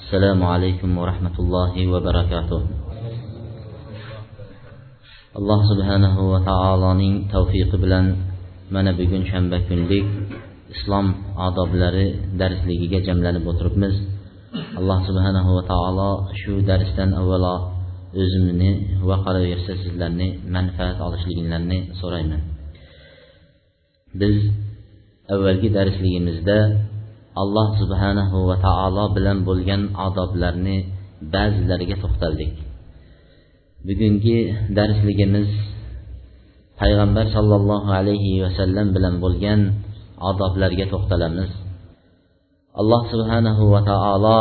السلام عليكم ورحمة الله وبركاته alloh subhanahu va taoloning tavfiqi bilan mana bugun shanba kunlik islom odoblari darsligiga jamlanib o'tiribmiz alloh subhanahu va taolo shu darsdan avvalo o'zimni va qolaversa sizlarni manfaat olishliginglarni so'rayman biz avvalgi darsligimizda alloh subhanahu va taolo bilan bo'lgan odoblarni ba'zilariga to'xtaldik. Bugungi darsligimiz payg'ambar sollallohu alayhi vasallam bilan bo'lgan odoblarga to'xtalamiz. Alloh subhanahu va taolo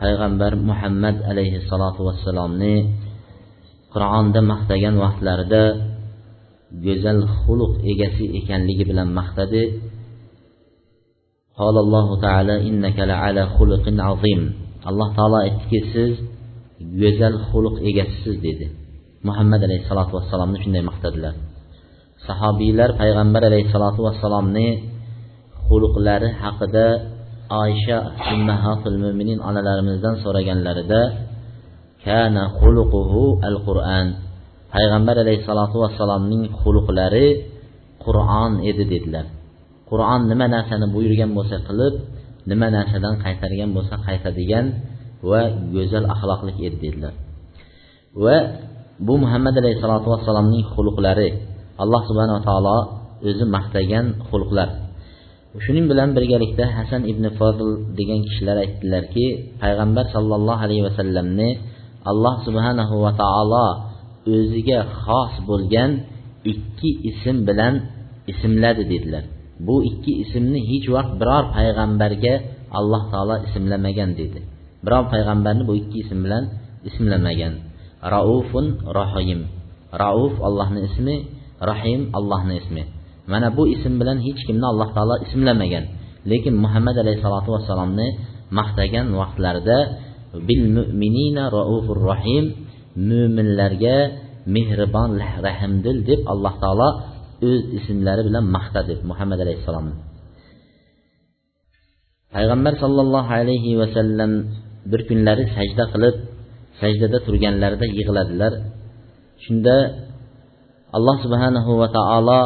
payg'ambar muhammad alayhissalotu vassalomni qur'onda maqtagan vaqtlarida go'zal xuluq egasi ekanligi bilan maqtadi. Allohu taala innaka ala xuluqin azim alloh taolo aytdiki siz go'zal xuluq egasisiz dedi. Muhammad alayhissalotu vassalomni shunday maqtadilar. Sahobiylar payg'ambar alayhissalotu vassalomni xuluqlari haqida oysha ummahatul mo'minin onalarimizdan so'raganlarida kana xuluquhu al qur'an payg'ambar alayhissalotu vassalomning xuluqlari qur'on edi dedilar. Qur'on nima narsani buyurgan bo'lsa qilib nima narsadan qaytargan bo'lsa qaytadigan va go'zal axloqlik edi dedilar. Va bu muhammad alayhissalotu vassalomning xulqlari alloh subhanava taolo o'zi maqtagan xulqlar. Shuning bilan birgalikda hasan ibn fozil degan kishilar aytdilarki payg'ambar sollallohu alayhi vasallamni alloh subhanahu va taolo o'ziga xos bo'lgan ikki ism bilan ismladi dedilar. Bu ikki ismni hech vaqt biror payg'ambarga alloh taolo ismlamagan dedi. Biror payg'ambarni bu ikki ism bilan ismlamagan. Raufun rohim. Rauf allohni ismi rahim allohni ismi. Mana bu ism bilan hech kimni alloh taolo ismlamagan. Lekin muhammad alayhissalotu vassalomni maqtagan vaqtlarida bil mu'minina raufur rohim mo'minlarga mehribon rahmdil deb alloh taolo o'z ismlari bilan maqtadi muhammad alayhissalomni payg'ambar sollallohu alayhi vasallam bir kunlari sajda qilib sajdada turganlarida yig'ladilar. Shunda alloh subhanahu va taolo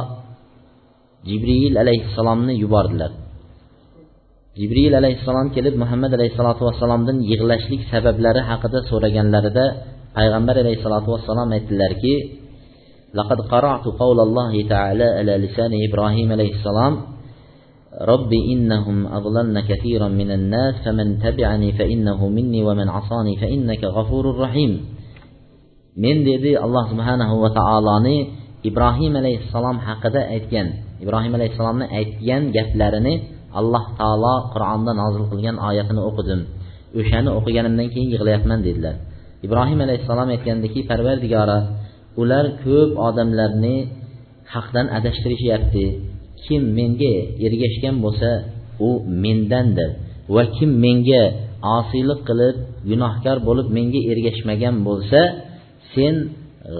jibril alayhissalomni yubordilar. Jibril alayhissalom kelib muhammad alayhissalotu vassalomdan yig'lashlik sabablari haqida so'raganlarida payg'ambar alayhissalotu vassalom aytdilarki لقد قرأت قول الله تعالى على لسان إبراهيم عليه السلام رب إنهم أضلن كثيرا من الناس فمن تبعني فإنه مني ومن عصاني فإنك غفور رحيم. من دي الله سبحانه وتعالى إبراهيم عليه السلام حقدا أتيان إبراهيم عليه السلام أتيان جفلرني الله تعالى قرآن نازل قلين آياتنا أقدم وشانه أقيان من كين يغليف من دي إبراهيم عليه السلام أتيان دكي فرور ular ko'p odamlarni haqdan adashtirishyapti. Kim menga ergashgan bo'lsa u mendandir. Va kim menga osiylik qilib gunohkor bo'lib menga ergashmagan bo'lsa sen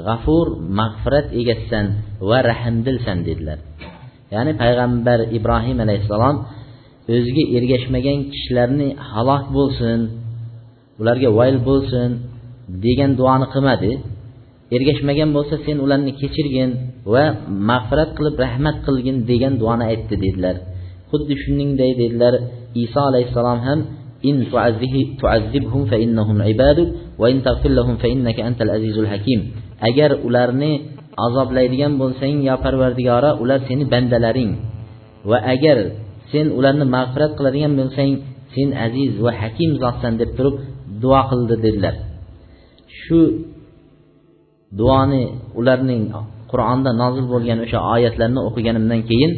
g'afur mag'firat egasisan va rahmdilsan dedilar. Ya'ni payg'ambar ibrohim alayhissalom o'ziga ergashmagan kishilarni halok bo'lsin ularga voyl bo'lsin degan duoni qilmadi. Ergashmagan bo'lsa sen ularni kechirgin va mag'firat qilib rahmat qilgin degan duoni aytdi dedilar. Xuddi shuningdek dedilar iso alayhissalom ham in tuazzibhum fa innahum ibaduk va in taghfir lahum fa innaka antal azizul hakim. Agar ularni azoblaydigan bo'lsang yo parvardigora ular seni bandalaring. Va agar sen ularni mag'firat qiladigan bo'lsang sen aziz va hakim zotsan deb turib duo qildi dedilar. Shu duoni ularning qur'onda nozil bo'lgan o'sha oyatlarni o'qiganimdan keyin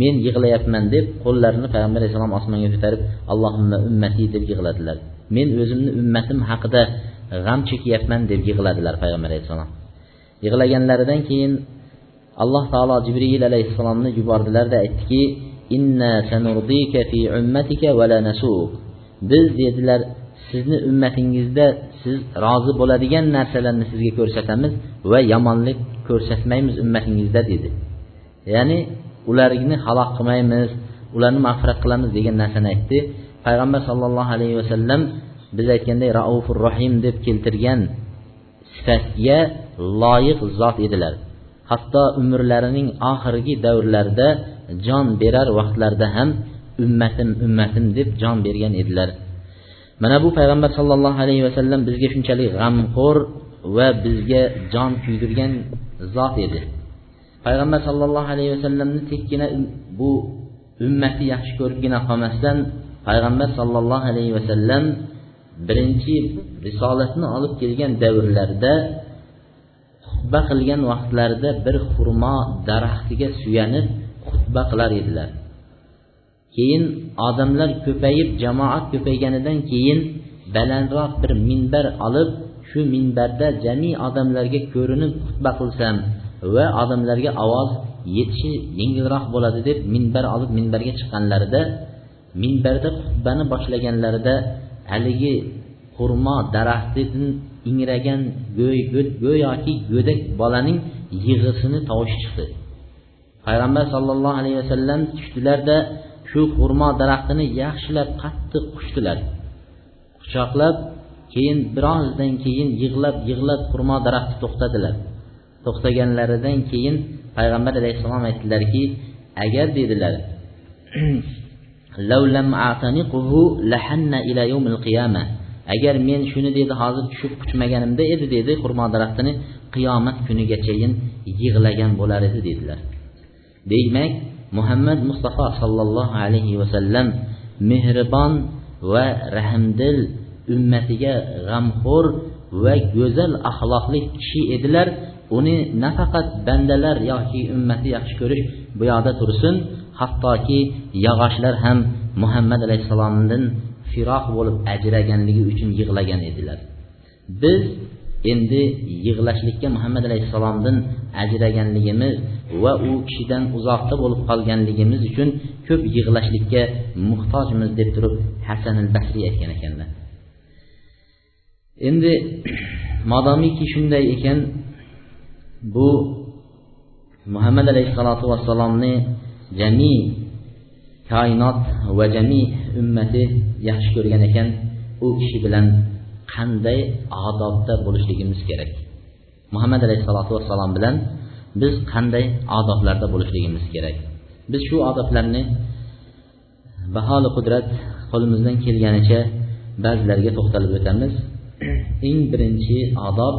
men yig'layapman deb qo'llarini payg'ambar alayhissalom osmonga ko'tarib allohimma ummati deb yig'ladilar. Men o'zimni ummatim haqida g'am chekyapman deb yig'ladilar payg'ambar alayhissalom yig'laganlaridan keyin alloh taolo jibril alayhissalomni yubordilarda aytdiki inna sanurdika fi ummatika va la nasuk biz dedilar sizni ummatingizda siz rozi bo'ladigan narsalarni sizga ko'rsatamiz va yomonlik ko'rsatmaymiz ummatingizda dedi. Ya'ni ularni halok qilmaymiz ularni mag'firat qilamiz degan narsani aytdi. Payg'ambar sollallohu alayhi vasallam biz aytganday raufur rohim deb keltirgan sifatga loyiq zot edilar. Hatto umrlarining oxirgi davrlarida jon berar vaqtlarida ham ummatim ummatim deb jon bergan edilar. Mana bu payg'ambar sollallohu alayhi vasallam bizga shunchalik g'amxo'r va bizga jon kuydirgan zot edi. Payg'ambar sollallohu alayhi vasallamni tekkina um, bu ummati yaxshi ko'ribgina qolmasdan payg'ambar sollallohu alayhi vasallam birinchi risolatni olib kelgan davrlarda xutba qilgan vaqtlarida bir xurmo daraxtiga suyanib xutba qilar edilar. Keyin odamlar ko'payib jamoat ko'payganidan keyin balandroq bir minbar olib shu minbarda jami odamlarga ko'rinib xutba qilsam va odamlarga ovoz yetishi yengilroq bo'ladi deb minbar olib minbarga chiqqanlarida minbarda xutbani boshlaganlarida haligi xurmo daraxtidan ingragan go'yoki go'dak bolaning yig'isini tovushi chiqdi. Payg'ambar sollallohu alayhi vasallam tushdilarda shu xurmo daraxtini yaxshilab qattiq quchdilar. Quchoqlab keyin birozdan keyin yig'lab yig'lab xurmo daraxti to'xtadilar. To'xtaganlaridan keyin payg'ambar alayhissalom aytdilarki agar dedilar agar men shuni dedi hozir tushib quchmaganimda edi dedi xurmo daraxtini qiyomat kunigachayin yig'lagan bo'lar edi dedilar. Demak muhammad mustafa sollallohu alayhi vasallam mehribon va rahmdil ummatiga g'amxo'r va go'zal axloqli kishi edilar. Uni nafaqat bandalar yoki ummati yaxshi ko'rish bu yoqda tursin. Hattoki yog'ochlar ham muhammad alayhissalomdan firoq bo'lib ajraganligi uchun yig'lagan edilar. Biz endi yig'lashlikka muhammad alayhissalomdan ajraganligimiz va u kishidan uzoqda bo'lib qolganligimiz uchun ko'p yig'lashlikka muhtojmiz deb turib hasan al basriy aytgan ekanlar. Endi modomiki shunday ekan bu muhammad alayhissalotu vassalomni jami koinot va jami ummati yaxshi ko'rgan ekan u kishi bilan qanday odobda bo'lishligimiz kerak. Muhammad alayhissalotu vassalom bilan biz qanday odoblarda bo'lishligimiz kerak. Biz shu odoblarni baholi qudrat qo'limizdan kelganicha ba'zilariga to'xtalib o'tamiz. Eng birinchi odob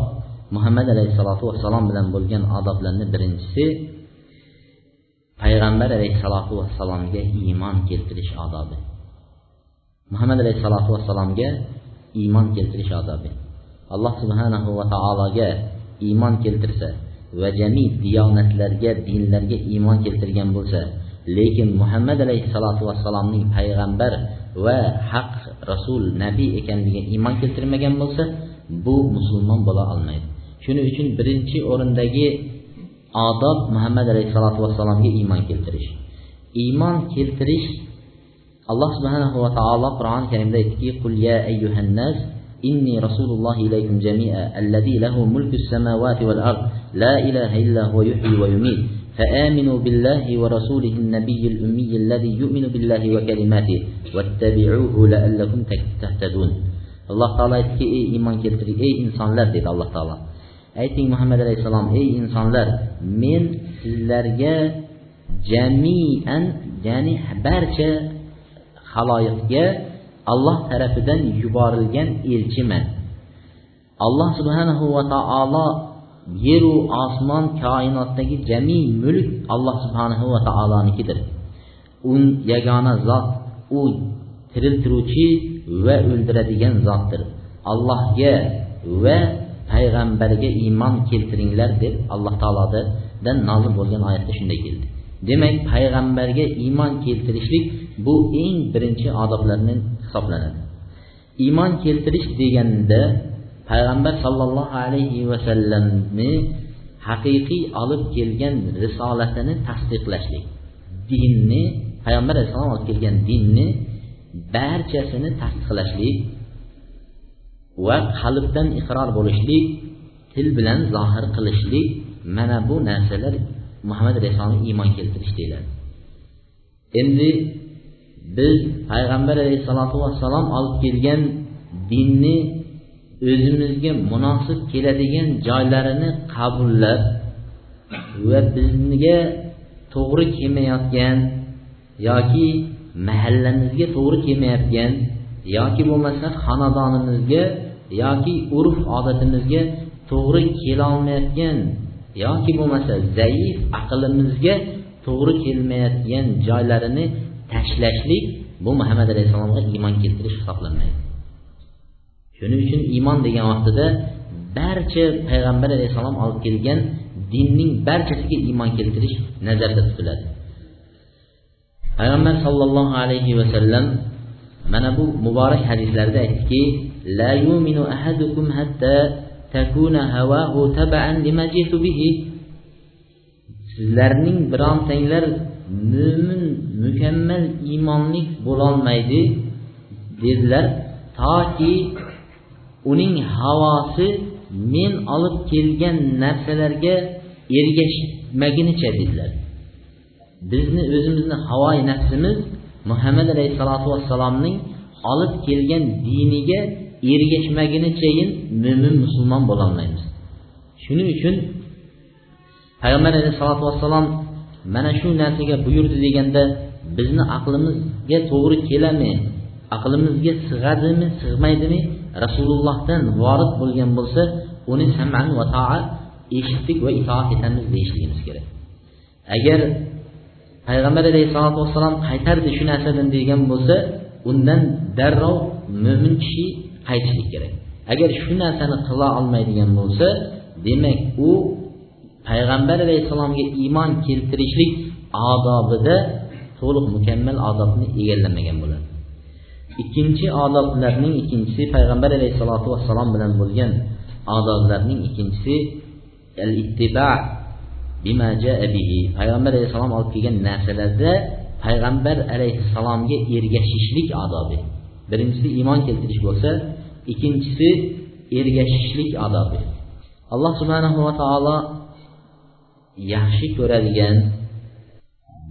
muhammad alayhissalotu vassalom bilan bo'lgan odoblarni birinchisi payg'ambar alayhissalotu vassalomga iymon keltirish odobi. Muhammad alayhissalotu vassalomga iymon keltirish odobi. Alloh subhanahu va taologa iymon keltirsa va jami diyonatlarga dinlarga iymon keltirgan bo'lsa lekin muhammad alayhissalotu vassalomning payg'ambar va haq rasul nabiy ekanligiga iymon keltirmagan bo'lsa bu musulmon bo'la olmaydi. Shuning uchun birinchi o'rindagi odob muhammad alayhissalotu vassalomga iymon keltirish. Iymon keltirish alloh subhanahu va taolo qur'oni karimda aytdiki qul ya ayyuhannas إني رسول الله إليكم جميعا الذي له ملك السماوات والأرض لا إله إلا هو يحيي ويميت فآمنوا بالله ورسوله النبي الأمي الذي يؤمن بالله وكلماته واتبعوه لعلكم تهتدون alloh taolo aytdiki ey iymon keltiring ey insonlar dedi alloh taolo ayting muhammad alayhissalom ey insonlar men sizlarga jamian ya'ni barcha haloyiqga alloh tarafidan yuborilgan elchiman. Alloh subhanahu va taolo yeru osmon koinotdagi jami mulk alloh subhanahu va taolonikidir. U yagona zot u tiriltiruvchi va o'ldiradigan zotdir. Allohga va payg'ambarga iymon keltiringlar deb alloh taolodan nozil bo'lgan oyatda shunday keldi. Demak payg'ambarga iymon keltirishlik bu eng birinchi odoblardan hisoblanadi. Iymon keltirish deganda payg'ambar sollallohu alayhi vasallamni haqiqiy olib kelgan risolatini tasdiqlashlik dinni payg'ambar alayhissalom olib kelgan dinni barchasini tasdiqlashlik va qalbdan iqror bo'lishlik til bilan zohir qilishlik mana bu narsalar muhammad alayhissalomga iymon keltirish deyiladi. Endi biz payg'ambar alayhissalotu vassalom olib kelgan dinni o'zimizga munosib keladigan joylarini qabullab va bizga to'g'ri kelmayotgan yoki mahallamizga to'g'ri kelmayotgan yoki bo'lmasa xonadonimizga yoki urf odatimizga to'g'ri kelolmayotgan yoki bo'lmasa zaif aqlimizga to'g'ri kelmayotgan joylarini tashlashlik bu muhammad alayhissalomga iymon keltirish hisoblanmaydi. Shuning uchun iymon degan vaqtida barcha payg'ambar alayhissalom olib kelgan dinning barchasiga iymon keltirish nazarda tutiladi. Payg'ambar sollallohu alayhi vasallam mana bu muborak hadislarda aytdiki la yuminu ahadukum hatta takuna hawahu tabaan lima bihi. Sizlarning birontanglar mo'min mukammal iymonlik bo'lolmaydi dedilar. Toki uning havosi men olib kelgan narsalarga ergashmagunicha dedilar. Bizni o'zimizni havoyi nafsimiz muhammad alayhissalotu vassalomning olib kelgan diniga ergashmagunichayin mo'min musulmon bo'lolmaymiz. Shuning uchun payg'ambar alayhissalotu vassalom mana shu narsaga buyurdi deganda bizni aqlimizga to'g'ri keladimi aqlimizga sig'adimi sig'maydimi? Rasulullohdan vorid bo'lgan bo'lsa uni saman va toa eshitdik va itoat etamiz deyishligimiz kerak. Agar payg'ambar alayhissalotu vassalom qaytardi shu narsadan degan bo'lsa undan darrov mo'min kishi qaytishlik kerak. Agar shu narsani qila olmaydigan bo'lsa demak u payg'ambar alayhissalomga iymon keltirishlik odobida to'liq mukammal odobni egallamagan bo'ladi. Ikkinchi odoblarning ikkinchisi payg'ambar alayhissalotu vassalom bilan bo'lgan odoblarning ikkinchisi al ittiba bima jaa bihi. Payg'ambar alayhissalom olib kelgan narsalarda payg'ambar alayhissalomga ergashishlik odobi birinchisi iymon keltirish bo'lsa ikkinchisi ergashishlik odobi alloh subhanahu va taolo yaxshi ko'radigan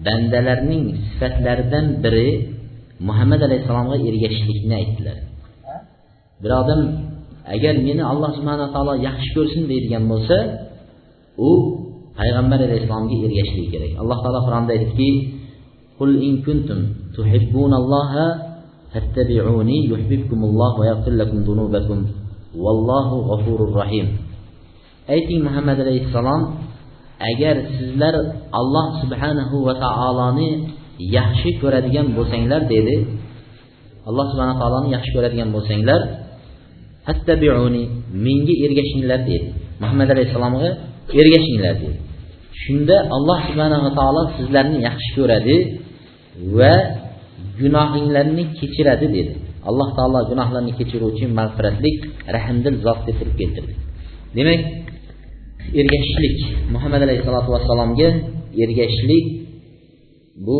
bandalarning sifatlaridan biri muhammad alayhissalomga ergashishlikni aytdilar bir odam agar meni alloh subhanaa taolo yaxshi ko'rsin deydigan bo'lsa u payg'ambar alayhissalomga ergashishligi kerak alloh taolo qur'onda aytdiki قل إن كنتم تحبون الله فاتبعوني يحببكم الله ويغفر لكم ذنوبكم والله غفور رحيم ayting muhammad alayhissalom agar sizlar alloh subhanahu va taoloni yaxshi ko'radigan bo'lsanglar dedi. Alloh subhana taoloni yaxshi ko'radigan bo'lsanglar fattabiuni menga ergashinglar dedi. Muhammad alayhissalomga ergashinglar dedi. Shunda alloh subhanava taolo sizlarni yaxshi ko'radi va gunohinglarni kechiradi dedi. Alloh taolo gunohlarni kechiruvchi mag'firatlik rahmdil zot deb turib keltirdi. Demak ergashishlik. Muhammad alayhissalotu vassalomga ergashishlik bu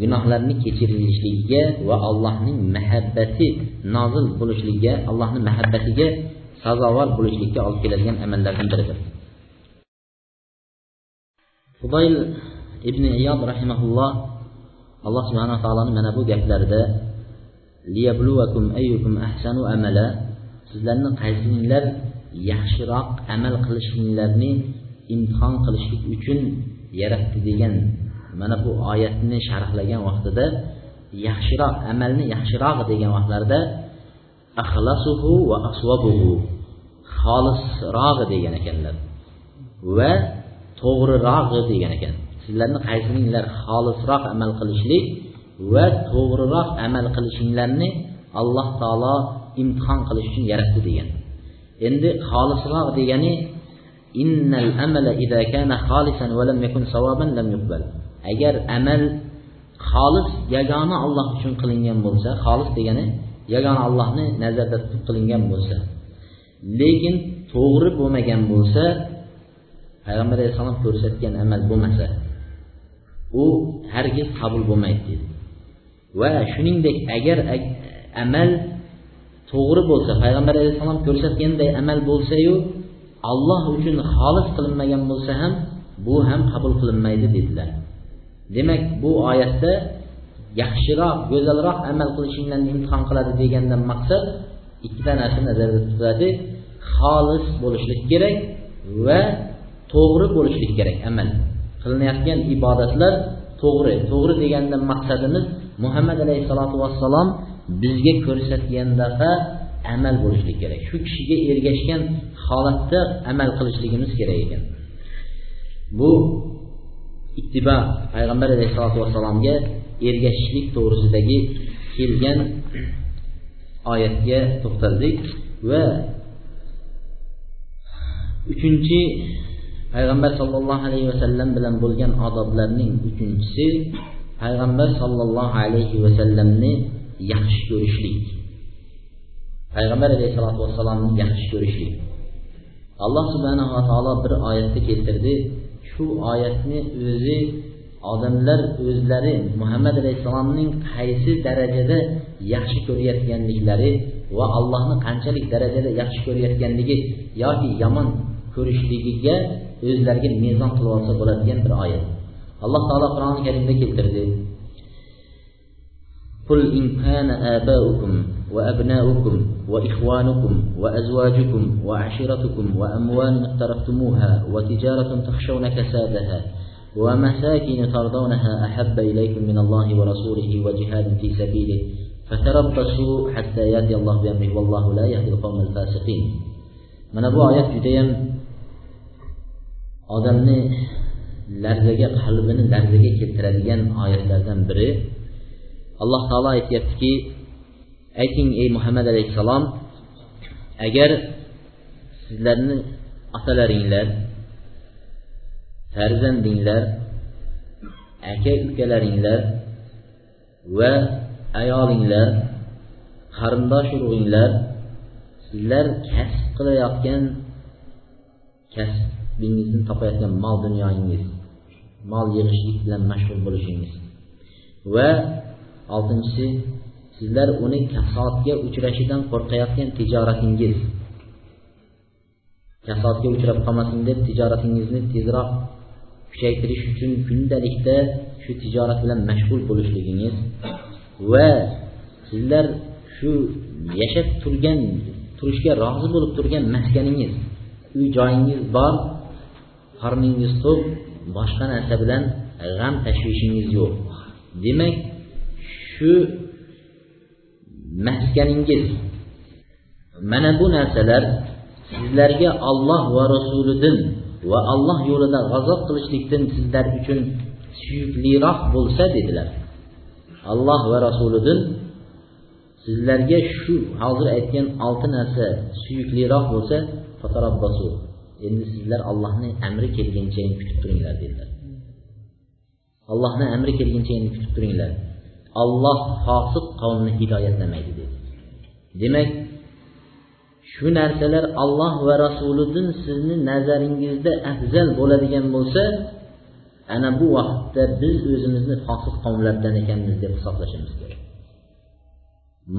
gunohlarni kechirilishligiga va allohning mahabbati nozil bo'lishligiga allohni mahabbatiga sazovor bo'lishlikka olib keladigan amallardan biridir. Fudayl ibn iyod rahimaulloh alloh subhanaa taoloni mana bu gaplarida liyabluvakum ayyukum ahsanu amala sizlarni qaysininglar yaxshiroq amal qilishinglarni imtihon qilishlik uchun yaratdi degan mana bu oyatni sharhlagan vaqtida yaxshiroq amalni yaxshiroq degan vaqtlarida axlasuhu va asvabuhu xolisrog'i degan ekanlar va to'g'rirog'i degan ekan. Sizlarni qaysininglar? Xolisroq amal qilishlik va to'g'riroq amal qilishinglarni alloh taolo imtihon qilish uchun yaratdi degan. Endi xolisroq degani innal amala idza kana xolisan va lam yakun sawaban lam yuqbal. Agar amal xolis yagona alloh uchun qilingan bo'lsa xolis degani yagona allohni nazarda tutib qilingan bo'lsa. Lekin to'g'ri bo'lmagan bo'lsa payg'ambar alayhissalom ko'rsatgan amal bo'lmasa u hargiz qabul bo'lmaydi dedi. Va shuningdek agar amal to'g'ri bo'lsa payg'ambar alayhissalom ko'rsatganday amal bo'lsayu alloh uchun xolis qilinmagan bo'lsa ham bu ham qabul qilinmaydi dedilar. Demak bu oyatda yaxshiroq go'zalroq amal qilishingdan imtihon qiladi degandan maqsad ikkita narsa nazarda tutiladi xolis bo'lishlik kerak va to'g'ri bo'lishlik kerak amal. Qilinayotgan ibodatlar to'g'ri to'g'ri degandan maqsadimiz muhammad alayhissalotu vassalom bizga ko'rsatgandaqa amal bo'lishlik kerak. Shu kishiga ergashgan holatda amal qilishligimiz kerak ekan. Bu ittiba payg'ambar alayhissalotu vassalomga ergashishlik to'g'risidagi kelgan oyatga to'xtaldik va uchinchi payg'ambar sollallohu alayhi vasallam bilan bo'lgan odoblarning uchinchisi payg'ambar sollallohu alayhi vasallamni yaxshi ko'rishlik. Payg'ambar alayhissalotu vassalomni yaxshi ko'rishlik. Alloh subhanava taolo bir oyatda keltirdi. Shu oyatni o'zi odamlar o'zlari muhammad alayhissalomning qaysi darajada yaxshi ko'rayotganliklari va allohni qanchalik darajada yaxshi ko'rayotganligi yoki yomon ko'rishligiga o'zlariga mezon qilib olsa bo'ladigan bir oyat. Alloh taolo qur'oni karimda keltirdi. قل إن كان آباؤكم وأبناؤكم وإخوانكم وأزواجكم وعشيرتكم وأموال اقترفتموها وتجارة تخشون كسادها ومساكن ترضونها أحب إليكم من الله ورسوله وجهاد في سبيله فتربصوا حتى يأتي الله بأمره والله لا يهدي القوم الفاسقين. من أبو آيات جديم odamni larzaga qalbini larzaga keltiradigan oyatlardan biri alloh taolo aytyaptiki ayting ey muhammad alayhissalom agar sizlarni otalaringlar farzandinglar aka ukalaringlar va ayolinglar qarindosh urug'inglar sizlar kasb qilayotgan kasbingizni topayotgan mol dunyoyingiz mol yig'ishlik bilan mashg'ul bo'lishingiz va oltinchisi sizlar uni kasodga uchrashidan qo'rqayotgan tijoratingiz. Kasodga uchrab qolmasin deb tijoratingizni tezroq kuchaytirish uchun kundalikda shu tijorat bilan mashg'ul bo'lishligingiz va sizlar shu yashab turgan turishga rozi bo'lib turgan maskaningiz uy joyingiz bor qorningiz to'q boshqa narsa bilan g'am tashvishingiz yo'q. Demak shu maskaningiz mana bu narsalar sizlarga olloh va rasulidan va alloh yo'lida g'azob qilishlikdan sizlar uchun suyukliroq bo'lsa dedilar. Alloh va rasulidan sizlarga shu hozir aytgan olti narsa suyukliroq bo'lsa endi sizlar allohni amri kelguncha kutib turinglar dedilar. Allohni amri kelguncha endi kutib turinglar. Olloh fosiq qavmni hidoyatlamaydi dedi. Demak shu narsalar alloh va rasulidan sizni nazaringizda afzal bo'ladigan bo'lsa ana bu vaqtda biz o'zimizni fosiq qavmlardan ekanmiz deb hisoblashimiz kerak.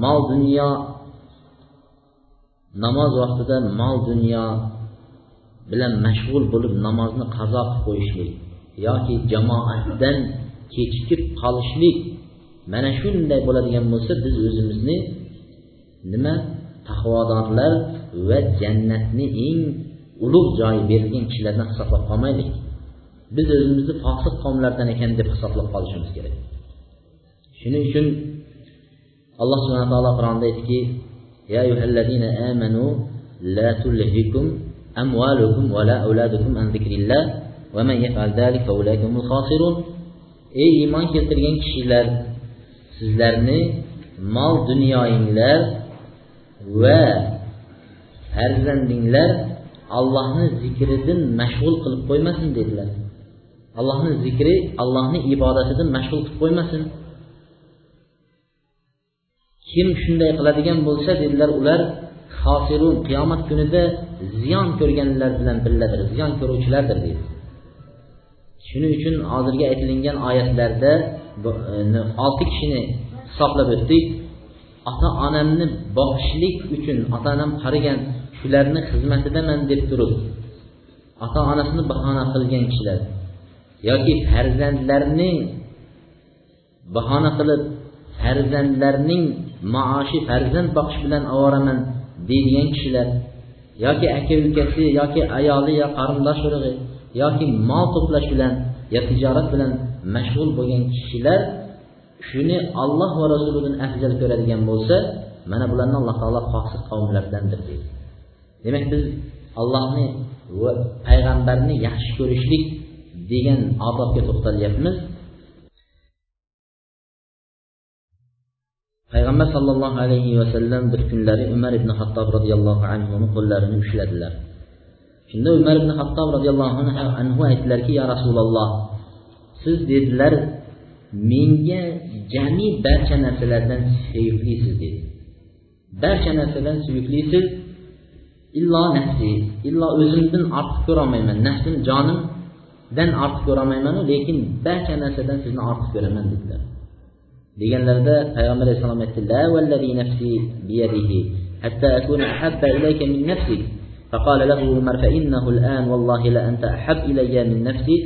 Mol dunyo namoz vaqtida mol dunyo bilan mashg'ul bo'lib namozni qazo qilib qo'yishlik yoki jamoatdan kechikib qolishlik mana shunday bo'ladigan bo'lsa biz o'zimizni nima taqvodorlar va jannatni eng ulug' joyi berilgan kishilardan hisoblab qolmaylik biz o'zimizni fosiq qavmlardan ekan deb hisoblab qolishimiz kerak shuning uchun alloh subhana taolo qur'onda aytdiki يا أيها الذين آمنوا لا تلهكم أموالكم ولا أولادكم عن ذكر الله ومن يفعل ذلك فأولئك هم الخاسرون ey iymon keltirgan kishilar sizlarni mol dunyoyinglar va farzandinglar allohni zikridan mashg'ul qilib qo'ymasin dedilar. Allohni zikri allohni ibodatidan mashg'ul qilib qo'ymasin. Kim shunday qiladigan bo'lsa dedilar ular xosirun qiyomat kunida ziyon ko'rganlar bilan billadir ziyon ko'ruvchilardir deydi. Shuning uchun hozirgi aytilingan oyatlarda olti kishini hisoblab o'tdik. Ota onamni boqishlik uchun ota onam qarigan shularni xizmatidaman deb turib ota onasini bahona qilgan kishilar yoki farzandlarning bahona qilib farzandlarning maoshi farzand boqish bilan ovoraman deydigan kishilar yoki aka ukasi yoki ayoli yo qarindosh urug'i yoki mol to'plash bilan yo tijorat bilan mashg'ul bo'lgan kishilar shuni olloh va rasulidan afzal ko'radigan bo'lsa mana bularni alloh taolo fosil qavmlardandir deydi. Demak biz allohni va payg'ambarni yaxshi ko'rishlik degan odobga to'xtalyapmiz. Payg'ambar sollallohu alayhi vasallam bir kunlari umar ibn hattob roziyallohu anhuni qo'llarini ushladilar. Shunda umar ibn hattob roziyallohu anhu aytdilarki ya rasululloh siz dedilar menga jami barcha narsalardan suyuklisiz dedi barcha narsadan suyuklisiz illo nafsi illo o'zimdan ortiq ko'rolmayman nafsim jonimdan ortiq ko'rolmaymanu lekin barcha narsadan sizni ortiq ko'raman dedilar deganlarida payg'ambar alayhissalom aytdi فقال له عمر فإنه الآن والله لأنت أحب إلي من نفسي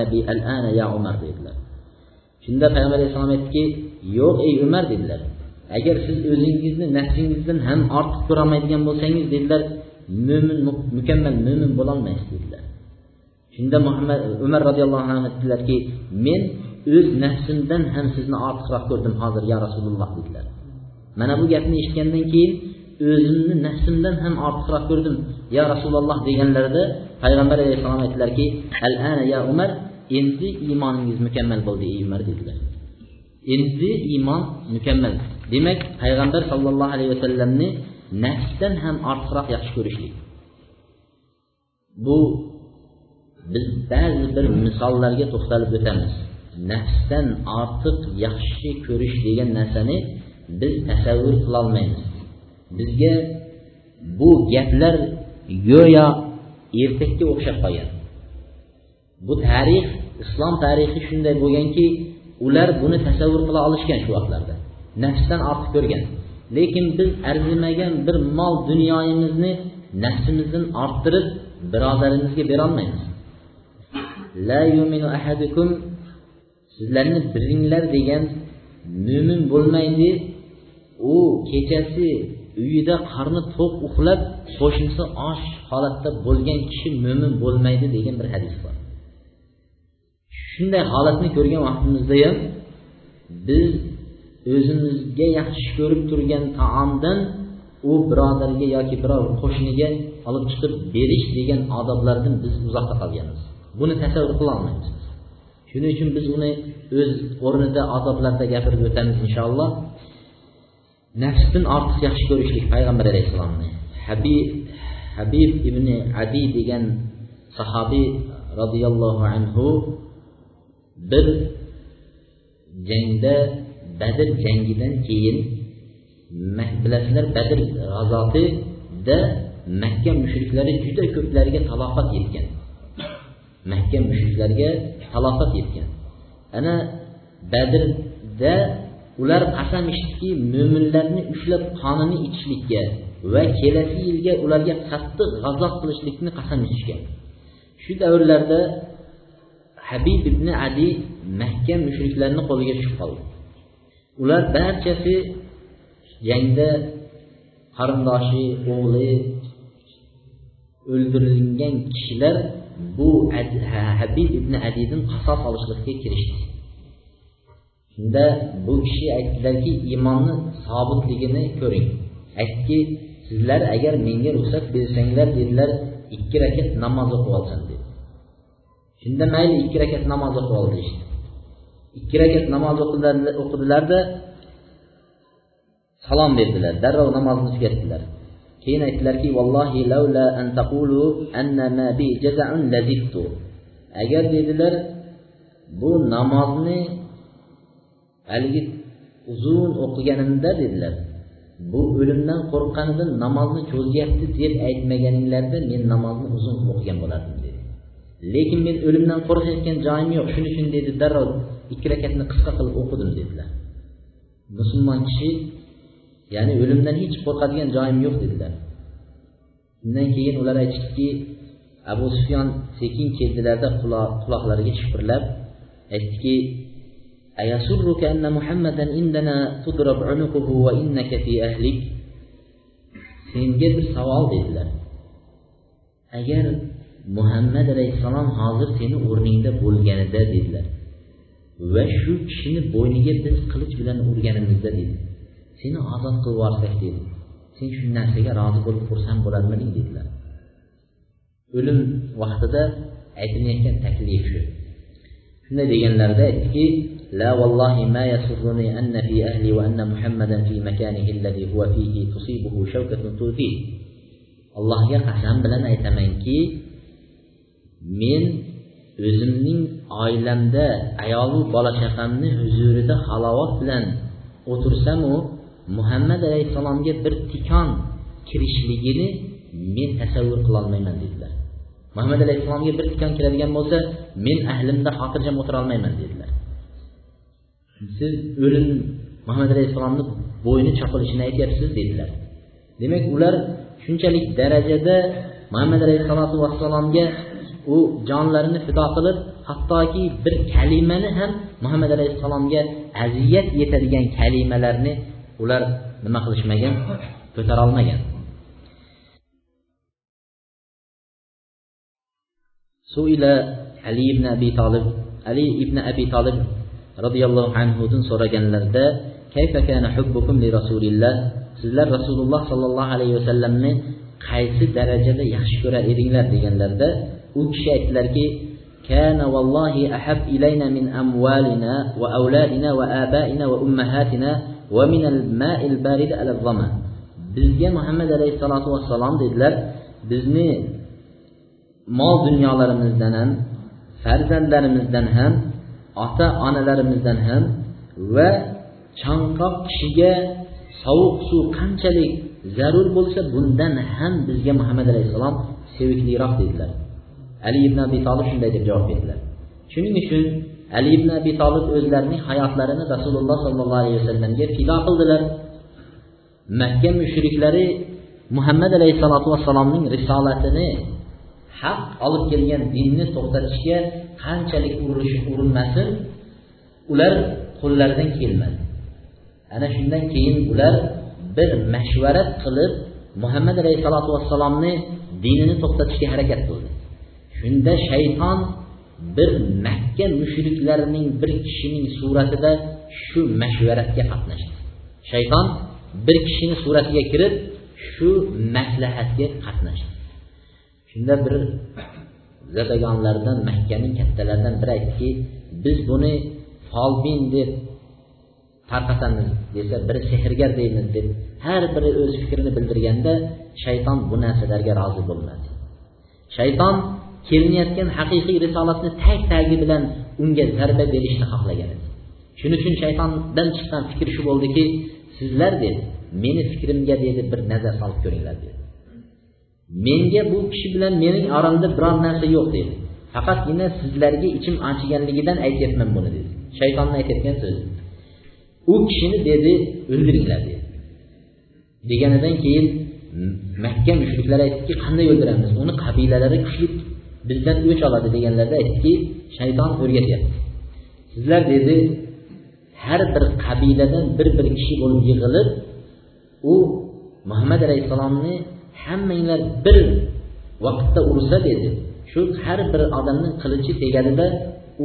nabiy al ya umar dedilar. Shunda payg'ambar alayhissalom aytdiki yo'q ey umar dedilar. Agar siz o'zingizni nafsingizdan ham ortiq ko'rolmaydigan bo'lsangiz dedilar mo'min mukammal mo'min bo'lolmaysiz dedilar. Shunda muhammad umar roziyallohu anhu ki, men o'z nafsimdan ham sizni ortiqroq ko'rdim hozir yo rasululloh dedilar. Mana bu gapni eshitgandan keyin o'zimni nafsimdan ham ortiqroq ko'rdim. Ya rasululloh deganlarida payg'ambar alayhissalom aytdilarki al ana ya umar endi iymoningiz mukammal bo'ldi ey umar dedilar. Endi iymon mukammal. Demak payg'ambar sollallohu alayhi vasallamni nafsdan ham ortiqroq yaxshi ko'rishlik. Bu biz ba'zi bir misollarga to'xtalib o'tamiz. Nafsdan ortiq yaxshi ko'rish degan narsani biz tasavvur qilolmaymiz. Bizga bu gaplar go'yo ertakka o'xshab qolgan. Bu tarix islom tarixi shunday bo'lganki ular buni tasavvur qila olishgan shu vaqtlarda. Nafsdan ortiq ko'rgan. Lekin biz arzimagan bir mol dunyoyimizni nafsimizdan orttirib birodarimizga berolmaymiz la yuminu ahadukum sizlarni biringlar degan mo'min bo'lmaydi. U kechasi uyida qarni to'q uxlab qo'shnisi och holatda bo'lgan kishi mo'min bo'lmaydi degan bir hadis bor. Shunday holatni ko'rgan vaqtimizda ham biz o'zimizga yaxshi ko'rib turgan taomdan u birodarga yoki biror qo'shniga olib chiqib berish degan odoblardan biz uzoqda qolganmiz. Buni tasavvur qilolmaymiz shuning uchun biz uni o'z o'rnida odoblarda gapirib o'tamiz inshaalloh. Nafsdan ortiq yaxshi ko'rishlik payg'ambar alayhissalomni. Habib habib ibn adi degan sahobiy roziyallohu anhu bir jangda badr jangidan keyin bilasizlar badr g'azotida makka mushriklari juda ko'plariga talofat yetgan. Makka mushriklariga talofat yetgan. Ana badrda ular qasam ichdiki mo'minlarni ushlab qonini ichishlikka va kelasi yilga ularga qattiq g'azob qilishlikni qasam ichishgan shu davrlarda habib ibn adi makka mushriklarni qo'liga tushib qoldi. Ular barchasi jangda qarindoshi o'g'li o'ldirilgan kishilar bu habib ibn adidan qasos olishlikka kirishdi. Shunda bu kishi aytdilarki iymonni sobitligini ko'ring. Aytdiki sizlar agar menga ruxsat bersanglar dedilar ikki rakat namoz o'qib olsin dedi. Shunda mayli ikki rakat namoz o'qib ol deyishdi ikki rakat namoz o'qidilarda salom berdilar darrov namozni tugatdilar. Keyin aytdilarki vallohi lavla an taqulu annama bi jaza'un lazittu agar dedilar bu namozni haligi uzun o'qiganimda dedilar bu o'limdan qo'rqqanidan namozni cho'zyapti deb aytmaganinglarda men namozni uzun o'qigan bo'lardim dedi. Lekin men o'limdan qo'rqayotgan joyim yo'q shuning uchun dedi. Darrov ikki rakatni qisqa qilib o'qidim dedilar. Musulmon kishi ya'ni o'limdan hech qo'rqadigan joyim yo'q dedilar. Undan keyin ular aytishdiki abu sufyon sekin keldilarda quloqlariga shupirlab aytdiki أيسرك أن محمدا عندنا تضرب عنقه وإنك في أهلك senga bir savol dedilar agar muhammad alayhissalom hozir seni o'rningda bo'lganida dedilar va shu kishini bo'yniga biz qilich bilan urganimizda dedi seni ozod qilib yuborsak dedi sen shu narsaga rozi bo'lib xursand bo'larmiding dedilar o'lim vaqtida aytilayotgan taklif shu shunday deganlarida aytdiki لا والله ما يسرني أن في أهلي وأن محمدا في مكانه الذي هو فيه تصيبه شوكة تؤذيه allohga qasam bilan aytamanki men o'zimning oilamda ayolu bola chaqamni huzurida halovat bilan o'tirsamu muhammad alayhissalomga bir tikon kirishligini men tasavvur qilolmayman dedilar muhammad alayhissalomga bir tikon kiradigan bo'lsa men ahlimda xotirjam o'tirolmayman dedilar Siz o'lim muhammad alayhissalomni bo'yni chopilishini aytyapsiz dedilar. Demak ular shunchalik darajada muhammad alayhissalotu vassalomga u jonlarini fido qilib hattoki bir kalimani ham muhammad alayhissalomga aziyat yetadigan kalimalarni ular nima qilishmagan ko'tarolmagan suila ali ibn أبي طالب ali ibn abi طالب roziyallohu anhudan so'raganlarida kayfa hubbukum li sizlar rasululloh sollallohu alayhi vasallamni qaysi darajada yaxshi ko'rar edinglar deganlarida u kishi aytdilarki kana vallohi ahab ilayna min amvalina va avladina va abaina va ummahatina va min al ma'il barid ala zama bizga muhammad alayhissalotu vassalom dedilar bizni mol dunyolarimizdan ham farzandlarimizdan ham ota onalarimizdan ham va chanqoq kishiga sovuq suv qanchalik zarur bo'lsa bundan ham bizga muhammad alayhissalom sevikliroq dedilar. Ali ibn abi tolib shunday deb javob berdilar. Shuning uchun ali ibn abi tolib o'zlarining hayotlarini rasululloh sollallohu alayhi vasallamga fido qildilar. Makka mushriklari muhammad alayhissalotu vassalomning risolatini haq olib kelgan dinni to'xtatishga qanchalik urinish urinmasin ular qo'llaridan kelmadi. Ana shundan keyin ular bir mashvarat qilib muhammad alayhissalotu vassalomni dinini to'xtatishga harakat qildi. Shunda shayton bir makka mushriklarining bir kishining suratida shu mashvaratga qatnashdi. Shayton bir kishini suratiga kirib shu maslahatga qatnashdi. Shunda bir zadagonlardan makkaning kattalaridan biri aytdiki biz buni folbin deb tarqatamiz desa biri sehrgar deymiz deb har biri o'z fikrini bildirganda shayton bu narsalarga rozi bo'lmadi. Shayton kelinayotgan haqiqiy risolatni tag tagi bilan unga zarba berishni xohlagan edi. Shuning uchun shaytondan chiqqan fikr shu bo'ldiki sizlar dedi meni fikrimga dedi bir nazar solib ko'ringlar dedi. Menga bu kishi bilan mening oramda biror narsa yo'q dedi. Faqatgina sizlarga ichim achiganligidan aytyapman buni dedi. Shaytonni aytayotgan so'zi u kishini dedi o'ldiringlar dedi. Deganidan keyin makka mushriklari aytdiki qanday o'ldiramiz? Uni qabilalari kuchli bizdan o'ch oladi deganlarida aytdiki shayton o'rgatyapti. Sizlar dedi har bir qabiladan bir bir kishi bo'lib yig'ilib u muhammad alayhissalomni hammanglar bir vaqtda ursa dedi shu har bir odamning qilichi tegadida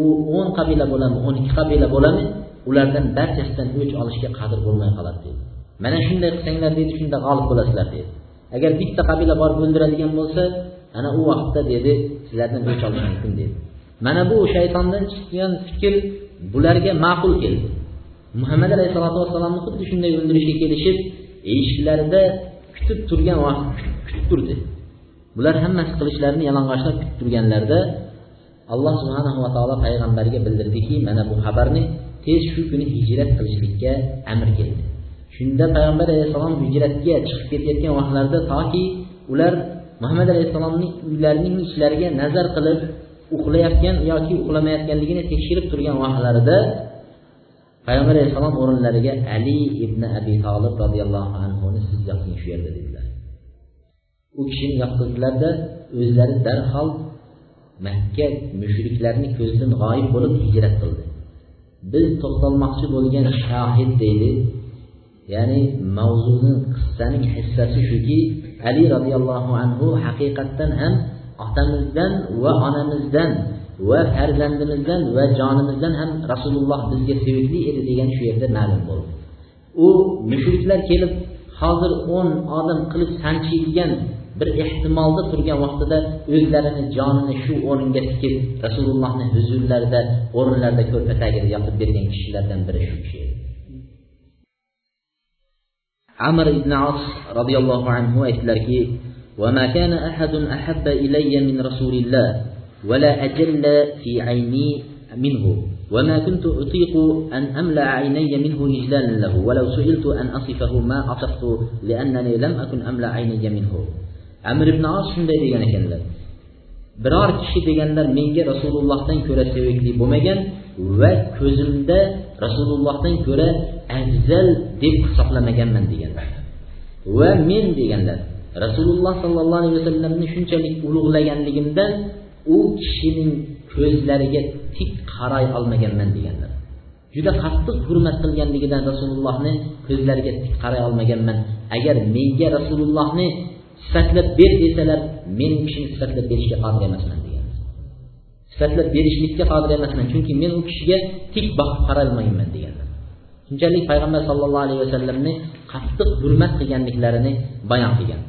u o'n qabila bo'ladimi o'n ikki qabila bo'ladimi ulardan barchasidan o'ch olishga qodir bo'lmay qoladi dedi. Mana shunday qilsanglar dedi shunda g'olib bo'lasizlar dedi. Agar bitta qabila borib o'ldiradigan bo'lsa ana u vaqtda dedi sizlardan o'ch olish mumkin dedi. Mana bu shaytondan chiqqan fikr bularga ma'qul keldi. Muhammad alayhisalotu vassalomni xuddi shunday o'ldirishga kelishib eshiklarida kutib turgan vaqt kutib turdi. Bular hammasi qilichlarini yalang'ochlab kutib turganlarida alloh subhanahu va taolo payg'ambarga bildirdiki mana bu xabarni tez shu kuni hijrat qilishlikka amr keldi. Shunda payg'ambar alayhissalom hijratga chiqib ketayotgan vaqtlarida toki ular muhammad alayhissalomning uylarining ichlariga nazar qilib uxlayotgan yoki uxlamayotganligini tekshirib turgan vaqtlarida payg'ambar alayhissalom o'rinlariga ali ibn abi tolib roziyallohu anhuni siz yoting shu yerda dedilar. U kishini yotqizdilarda o'zlari darhol makka mushriklarni ko'zidan g'oyib bo'lib hijrat qildi. Biz to'xtalmoqchi bo'lgan shohid deydi ya'ni mavzuni qissaning hissasi shuki ali roziyallohu anhu haqiqatdan ham otamizdan va onamizdan va farzandimizdan va jonimizdan ham rasululloh bizga sevikli edi degan shu yerda ma'lum bo'ldi u mushriklar kelib hozir o'n odam qilib sanchiydigan bir ehtimolda turgan vaqtida o'zlarini jonini shu o'ringa tikib rasulullohni huzurlarida o'rinlarida ko'rpa tagida yotib bergan kishilardan biri shu kishi edi amr ibn as roziyallohu anhu aytdilarki وما كان أحد أحب إلي من رسول الله ولا أجل في عيني منه وما كنت أطيق أن أملأ عيني منه إجلالا له ولو سئلت أن أصفه ما أصفت لأنني لم أكن أملأ عيني منه amir ibn os shunday degan ekanlar biror kishi deganlar menga rasulullohdan ko'ra sevikli bo'lmagan va ko'zimda rasulullohdan ko'ra afzal deb hisoblamaganman deganlar va men deganlar rasululloh sollallohu alayhi vasallamni shunchalik ulug'laganligimdan u kishining ko'zlariga tik qaray olmaganman deganlar. Juda qattiq hurmat qilganligidan rasulullohni ko'zlariga tik qaray olmaganman. Agar menga rasulullohni sifatlab ber desalar men u kishini sifatlab berishga qodir emasman degan. Sifatlab berishlikka qodir emasman chunki men u kishiga tik boqib qarolmayman deganlar shunchalik payg'ambar sallallohu alayhi vasallamni qattiq hurmat qilganliklarini bayon qilgan.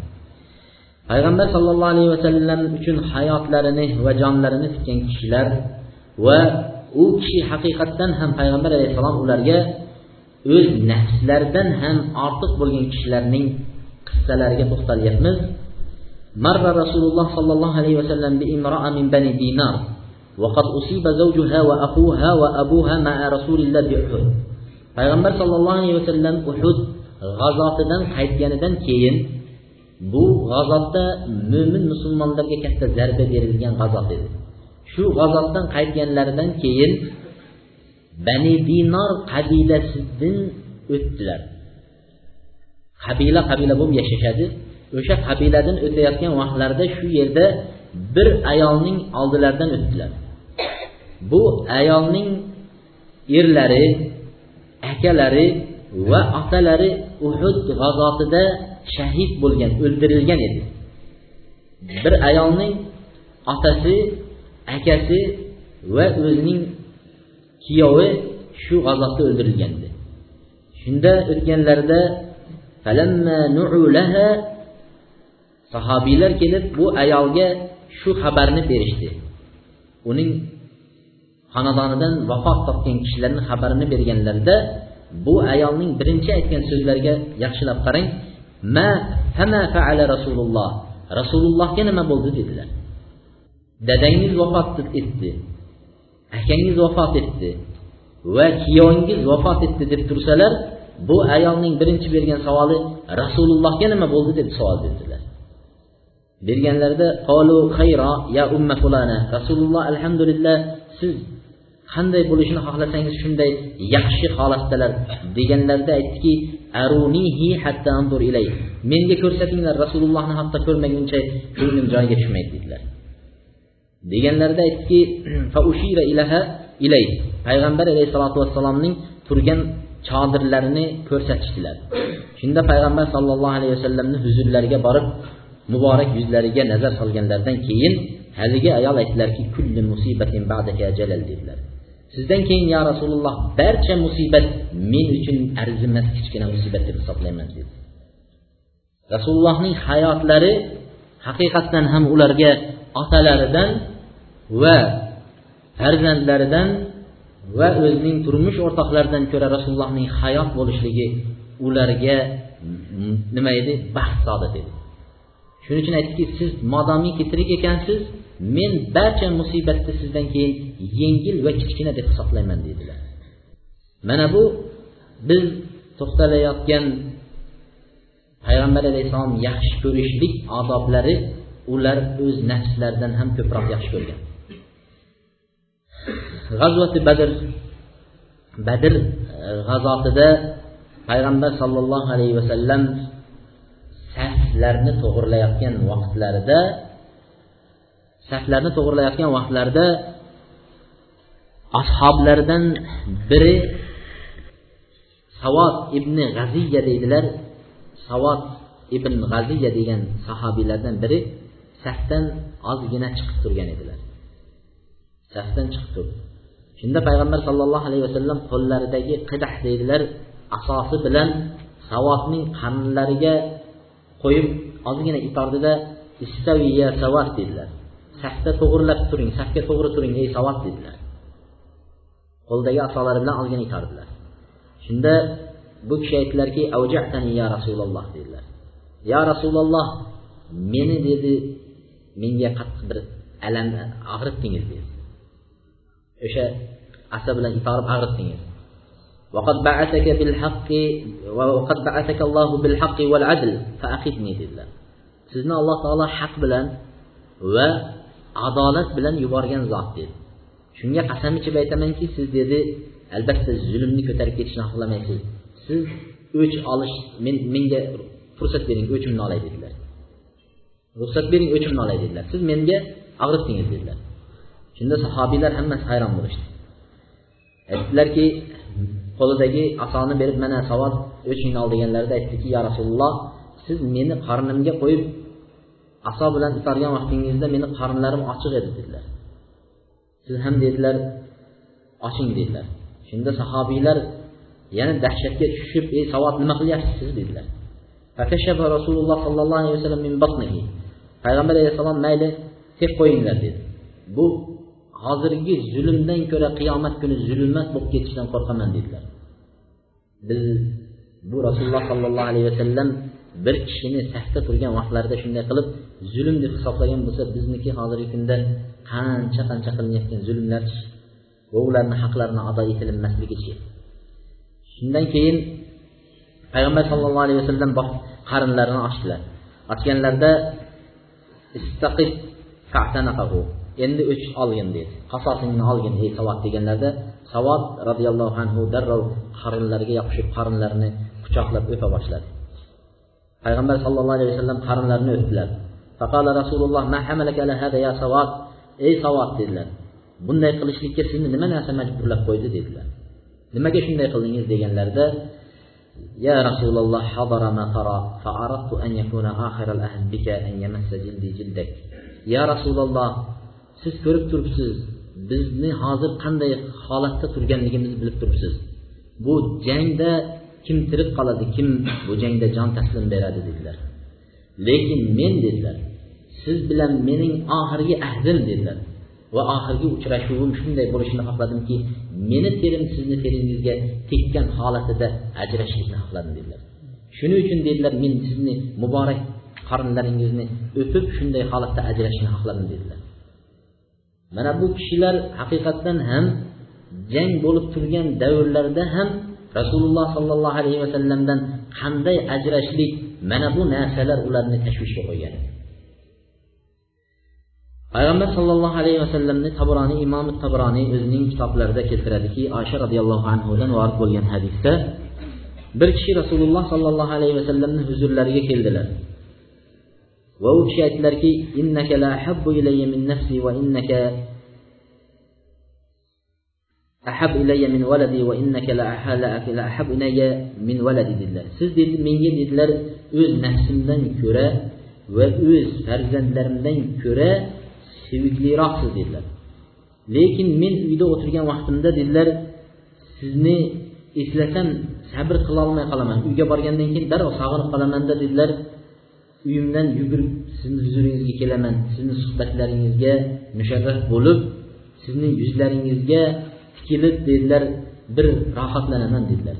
payg'ambar sallallohu alayhi vasallam uchun hayotlarini va jonlarini tikkan kishilar va u kishi haqiqatdan ham payg'ambar alayhissalom ularga o'z nafslaridan ham ortiq bo'lgan kishilarning qissalariga to'xtalyapmiz مر رسول الله صلى الله عليه وسلم بامرأة من بني دينار وقد أصيب زوجها وأخوها وأبوها مع رسول الله بأحد payg'ambar sollallohu alayhi vasallam uhud g'azotidan qaytganidan keyin bu g'azotda mo'min musulmonlarga katta zarba berilgan g'azot edi. Shu g'azotdan qaytganlaridan keyin bani dinor qabilasidan o'tdilar. Qabila qabila bo'lib yashashadi. O'sha qabiladan o'tayotgan vaqtlarida shu yerda bir ayolning oldilaridan o'tdilar. Bu ayolning erlari akalari va otalari uhud g'azotida shahid bo'lgan o'ldirilgan edi. Bir ayolning otasi akasi va o'zining kuyovi shu g'azotda o'ldirilgandi shunda o'tganlarida sahobiylar kelib bu ayolga shu xabarni berishdi. Uning xonadonidan vafot topgan kishilarni xabarini berganlarida bu ayolning birinchi aytgan so'zlariga yaxshilab qarang ma fama faala rasululloh. Rasulullohga nima bo'ldi dedilar. Dadangiz vafot etdi akangiz vafot etdi. Va kuyovingiz vafot etdi deb tursalar bu ayolning birinchi bergan savoli rasulullohga nima bo'ldi deb savol berdilar. Berganlarida qolu xayro ya umma fulana. Rasululloh alhamdulillah siz qanday bo'lishini xohlasangiz shunday yaxshi holatdalar. deganlarida aytdiki arunihi hatta anzur ilay. Menga ko'rsatinglar rasulullohni hatto ko'rmaguncha ko'nglim joyiga tushmaydi dedilar. Deganlarida aytdiki faushira ilaha ilay. Payg'ambar alayhissalotu vassalomning turgan chodirlarini ko'rsatishdilar. Shunda payg'ambar sollallohu alayhi vasallamni huzurlariga borib muborak yuzlariga nazar solganlaridan keyin haligi ayol aytdilarki kulli musibatin ba'daka jalal dedilar. Sizdan keyin yo rasululloh barcha musibat men uchun arzimas kichkina musibat deb hisoblayman dedi. Rasulullohning hayotlari haqiqatdan ham ularga otalaridan va farzandlaridan va o'zining turmush o'rtoqlaridan ko'ra rasulullohning hayot bo'lishligi ularga nima edi? Baxt sodir edi shuning uchun aytdiki siz modomiki tirik ekansiz men barcha musibatni sizdan keyin yengil va kichkina deb hisoblayman deydilar. Mana bu biz to'xtalayotgan payg'ambar alayhissalom yaxshi ko'rishlik odoblari ular o'z nafslaridan ham ko'proq yaxshi ko'rgan. G'azvati badr badr e, g'azotida payg'ambar sollallohu alayhi vasallam saflarni to'g'irlayotgan vaqtlarida saflarni to'g'irlayotgan vaqtlarida ashoblaridan biri savod ibn g'aziya deydilar. Savod ibn g'aziya degan sahobiylardan biri safdan ozgina chiqib turgan edilar. Safdan chiqib turdi. Shunda payg'ambar sollallohu alayhi vasallam qo'llaridagi qidah deydilar. Asosi bilan savodning qanlariga qo'yib ozgina itordida istaviya savat dedilar safda to'g'irlab turing safga to'g'ri turing ey savat dedilar qo'ldagi asolari bilan ozgina itardilar shunda bu kishi aytdilarki ya rasululloh dedilar yo rasululloh meni dedi menga qattiq bir alam og'ritdingiz dedi o'sha asa bilan itorib ag'ritdingiz وقد بعثك بالحق وقد بعثك الله بالحق والعدل فأقدني dedilar sizni alloh taolo haq bilan va adolat bilan yuborgan zot dedi Shunga qasam ichib aytamanki siz dedi albatta zulmni ko'tarib ketishni xohlamaysiz. Siz o'ch olish men menga fursat bering o'chimni olay dedilar. Ruxsat bering o'chimni olay dedilar. Siz menga og'ritdingiz dedilar. Shunda sahobiylar hammasi hayron bo'lishdi. Aytdilarki qo'lidagi asoni berib mana savol o'chingni ol deganlarida aytdiki yo rasululloh siz meni qornimga qo'yib aso bilan itargan vaqtingizda meni qornlarim ochiq edi dedilar. Siz ham dedilar oching dedilar. Shunda sahobiylar yana dahshatga tushib ey savod nima qilyapsiz? siz dedilar rasululloh sollallohu alayhi vasallam min batnihi. Payg'ambar alayhissalom mayli tek qo'yinglar dedi. Bu hozirgi zulmdan ko'ra qiyomat kuni zulmat bo'lib ketishidan qo'rqaman dedilar. Biz bu rasululloh sollallohu alayhi vasallam bir kishini safda turgan vaqtlarida shunday qilib zulm deb hisoblagan bo'lsa bizniki hozirgi kunda qancha qancha qilinayotgan zulmlarchi va ularni haqlarini ado etilmasligichi shundan keyin payg'ambar sallallohu alayhi vasallam qarinlarini ochdilar. Ochganlarida istaqib endi o'ch olgin dedi. Qasosingni olgin ey savod deganlarida savod roziyallohu anhu darrov qarinlariga yopishib qarinlarini quchoqlab o'pa boshladi. Payg'ambar sallallohu alayhi vasallam qarinlarini o'pdilar faqala rasululloh ma hamalaka savod? ey savod dedilar bunday qilishlikka sizni nima narsa majburlab qo'ydi dedilar nimaga shunday qildingiz deganlarida يا رسول الله حضر ما ترى فأردت أن يكون آخر الأهل بك أن يمس جلدي جلدك يا رسول الله siz ko'rib turibsiz bizni hozir qanday holatda turganligimizni bilib turibsiz bu jangda kim tirik qoladi kim bu jangda jon taslim beradi dedilar lekin men dedilar siz bilan mening oxirgi ahdim dedilar. Va oxirgi uchrashuvim shunday bo'lishini xohladimki meni terim sizni teringizga tekkan holatida ajrashishlikni xohladim dedilar. Shuning uchun dedilar men sizni muborak qornlaringizni o'pib shunday holatda ajrashishni xohladim dedilar. Mana bu kishilar haqiqatdan ham jang bo'lib turgan davrlarda ham rasululloh sollallohu alayhi vasallamdan qanday ajrashlik mana bu narsalar ularni tashvishga qo'ygan. Payg'ambar sollallohu alayhi vasallamni tabroniy imom tabroniy o'zining kitoblarida keltiradiki osha roziyallohu anhudan vorid bo'lgan hadisda bir kishi rasululloh sollallohu alayhi vasallamni huzurlariga keldilar. Va u kishi aytdilarki innaka la habbu ilayya min nafsi va innaka ahab ilayya min valadi va innaka la ahab ilayya min valadi dedilar. Siz dedi menga dedilar o'z nafsimdan ko'ra va o'z farzandlarimdan ko'ra sevikliroqsiz dedilar. Lekin men uyda o'tirgan vaqtimda dedilar sizni eslasam sabr qilolmay qolaman. Uyga borgandan keyin darrov sog'inib qolamanda dedilar. Uyimdan yugurib sizni huzuringizga kelaman. Sizni suhbatlaringizga musharraf bo'lib sizni yuzlaringizga tikilib dedilar bir rohatlanaman dedilar.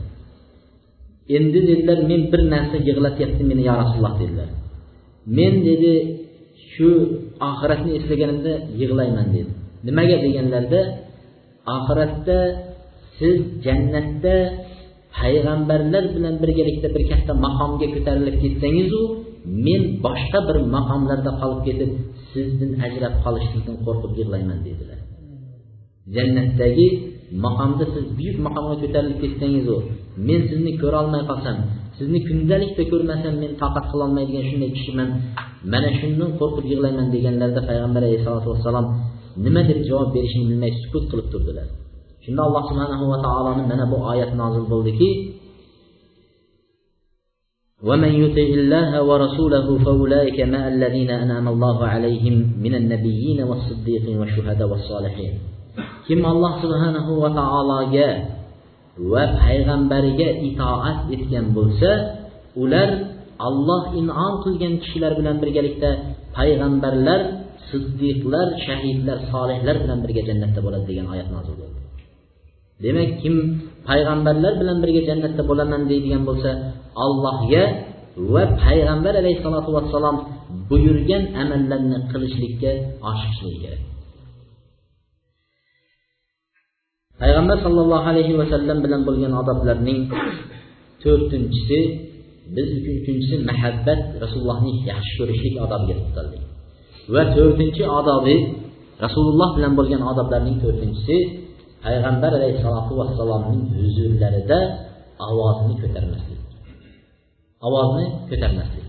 Endi dedilar men bir narsa yig'latyapti meni yo rasululloh dedilar. Men dedi shu oxiratni eslaganimda yig'layman dedi. Nimaga deganlarida oxiratda siz jannatda payg'ambarlar bilan birgalikda bir katta maqomga ko'tarilib ketsangizu men boshqa bir maqomlarda qolib ketib sizdan ajrab qolishlikdan qo'rqib yig'layman dedilar. Jannatdagi maqomda siz buyuk maqomga ko'tarilib ketsangizu men sizni ko'rolmay qolsam sizni kundalikda ko'rmasam men toqat qilolmaydigan shunday kishiman mana shundan qo'rqib yig'layman deganlarida payg'ambar alayhisalotu vassalom nima deb javob berishini bilmay sukut qilib turdilar shunda alloh subhanahu va taoloni mana bu oyat nozil bo'ldiki ومن يطع الله ورسوله فأولئك مع الذين أنعم الله عليهم من النبيين والصديقين والشهداء والصالحين kim alloh subhanahu va taologa va payg'ambariga itoat etgan bo'lsa ular alloh inom qilgan kishilar bilan birgalikda payg'ambarlar siddiqlar shahidlar solihlar bilan birga jannatda bo'ladi degan oyat nozil bo'ldi. Demak kim payg'ambarlar bilan birga jannatda bo'laman deydigan bo'lsa allohga va payg'ambar alayhissalotu vassalom buyurgan amallarni qilishlikka oshiqishligi kerak. Payg'ambar sollallohu alayhi vasallam bilan bo'lgan odoblarning to'rtinchisi biz uchinchisi mahabbat rasulullohni yaxshi ko'rishlik odobiga to'xtaldik va to'rtinchi odobi rasululloh bilan bo'lgan odoblarning to'rtinchisi payg'ambar alayhissalotu vassalomning huzurlarida ovozini ko'tarmaslik. Ovozni ko'tarmaslik.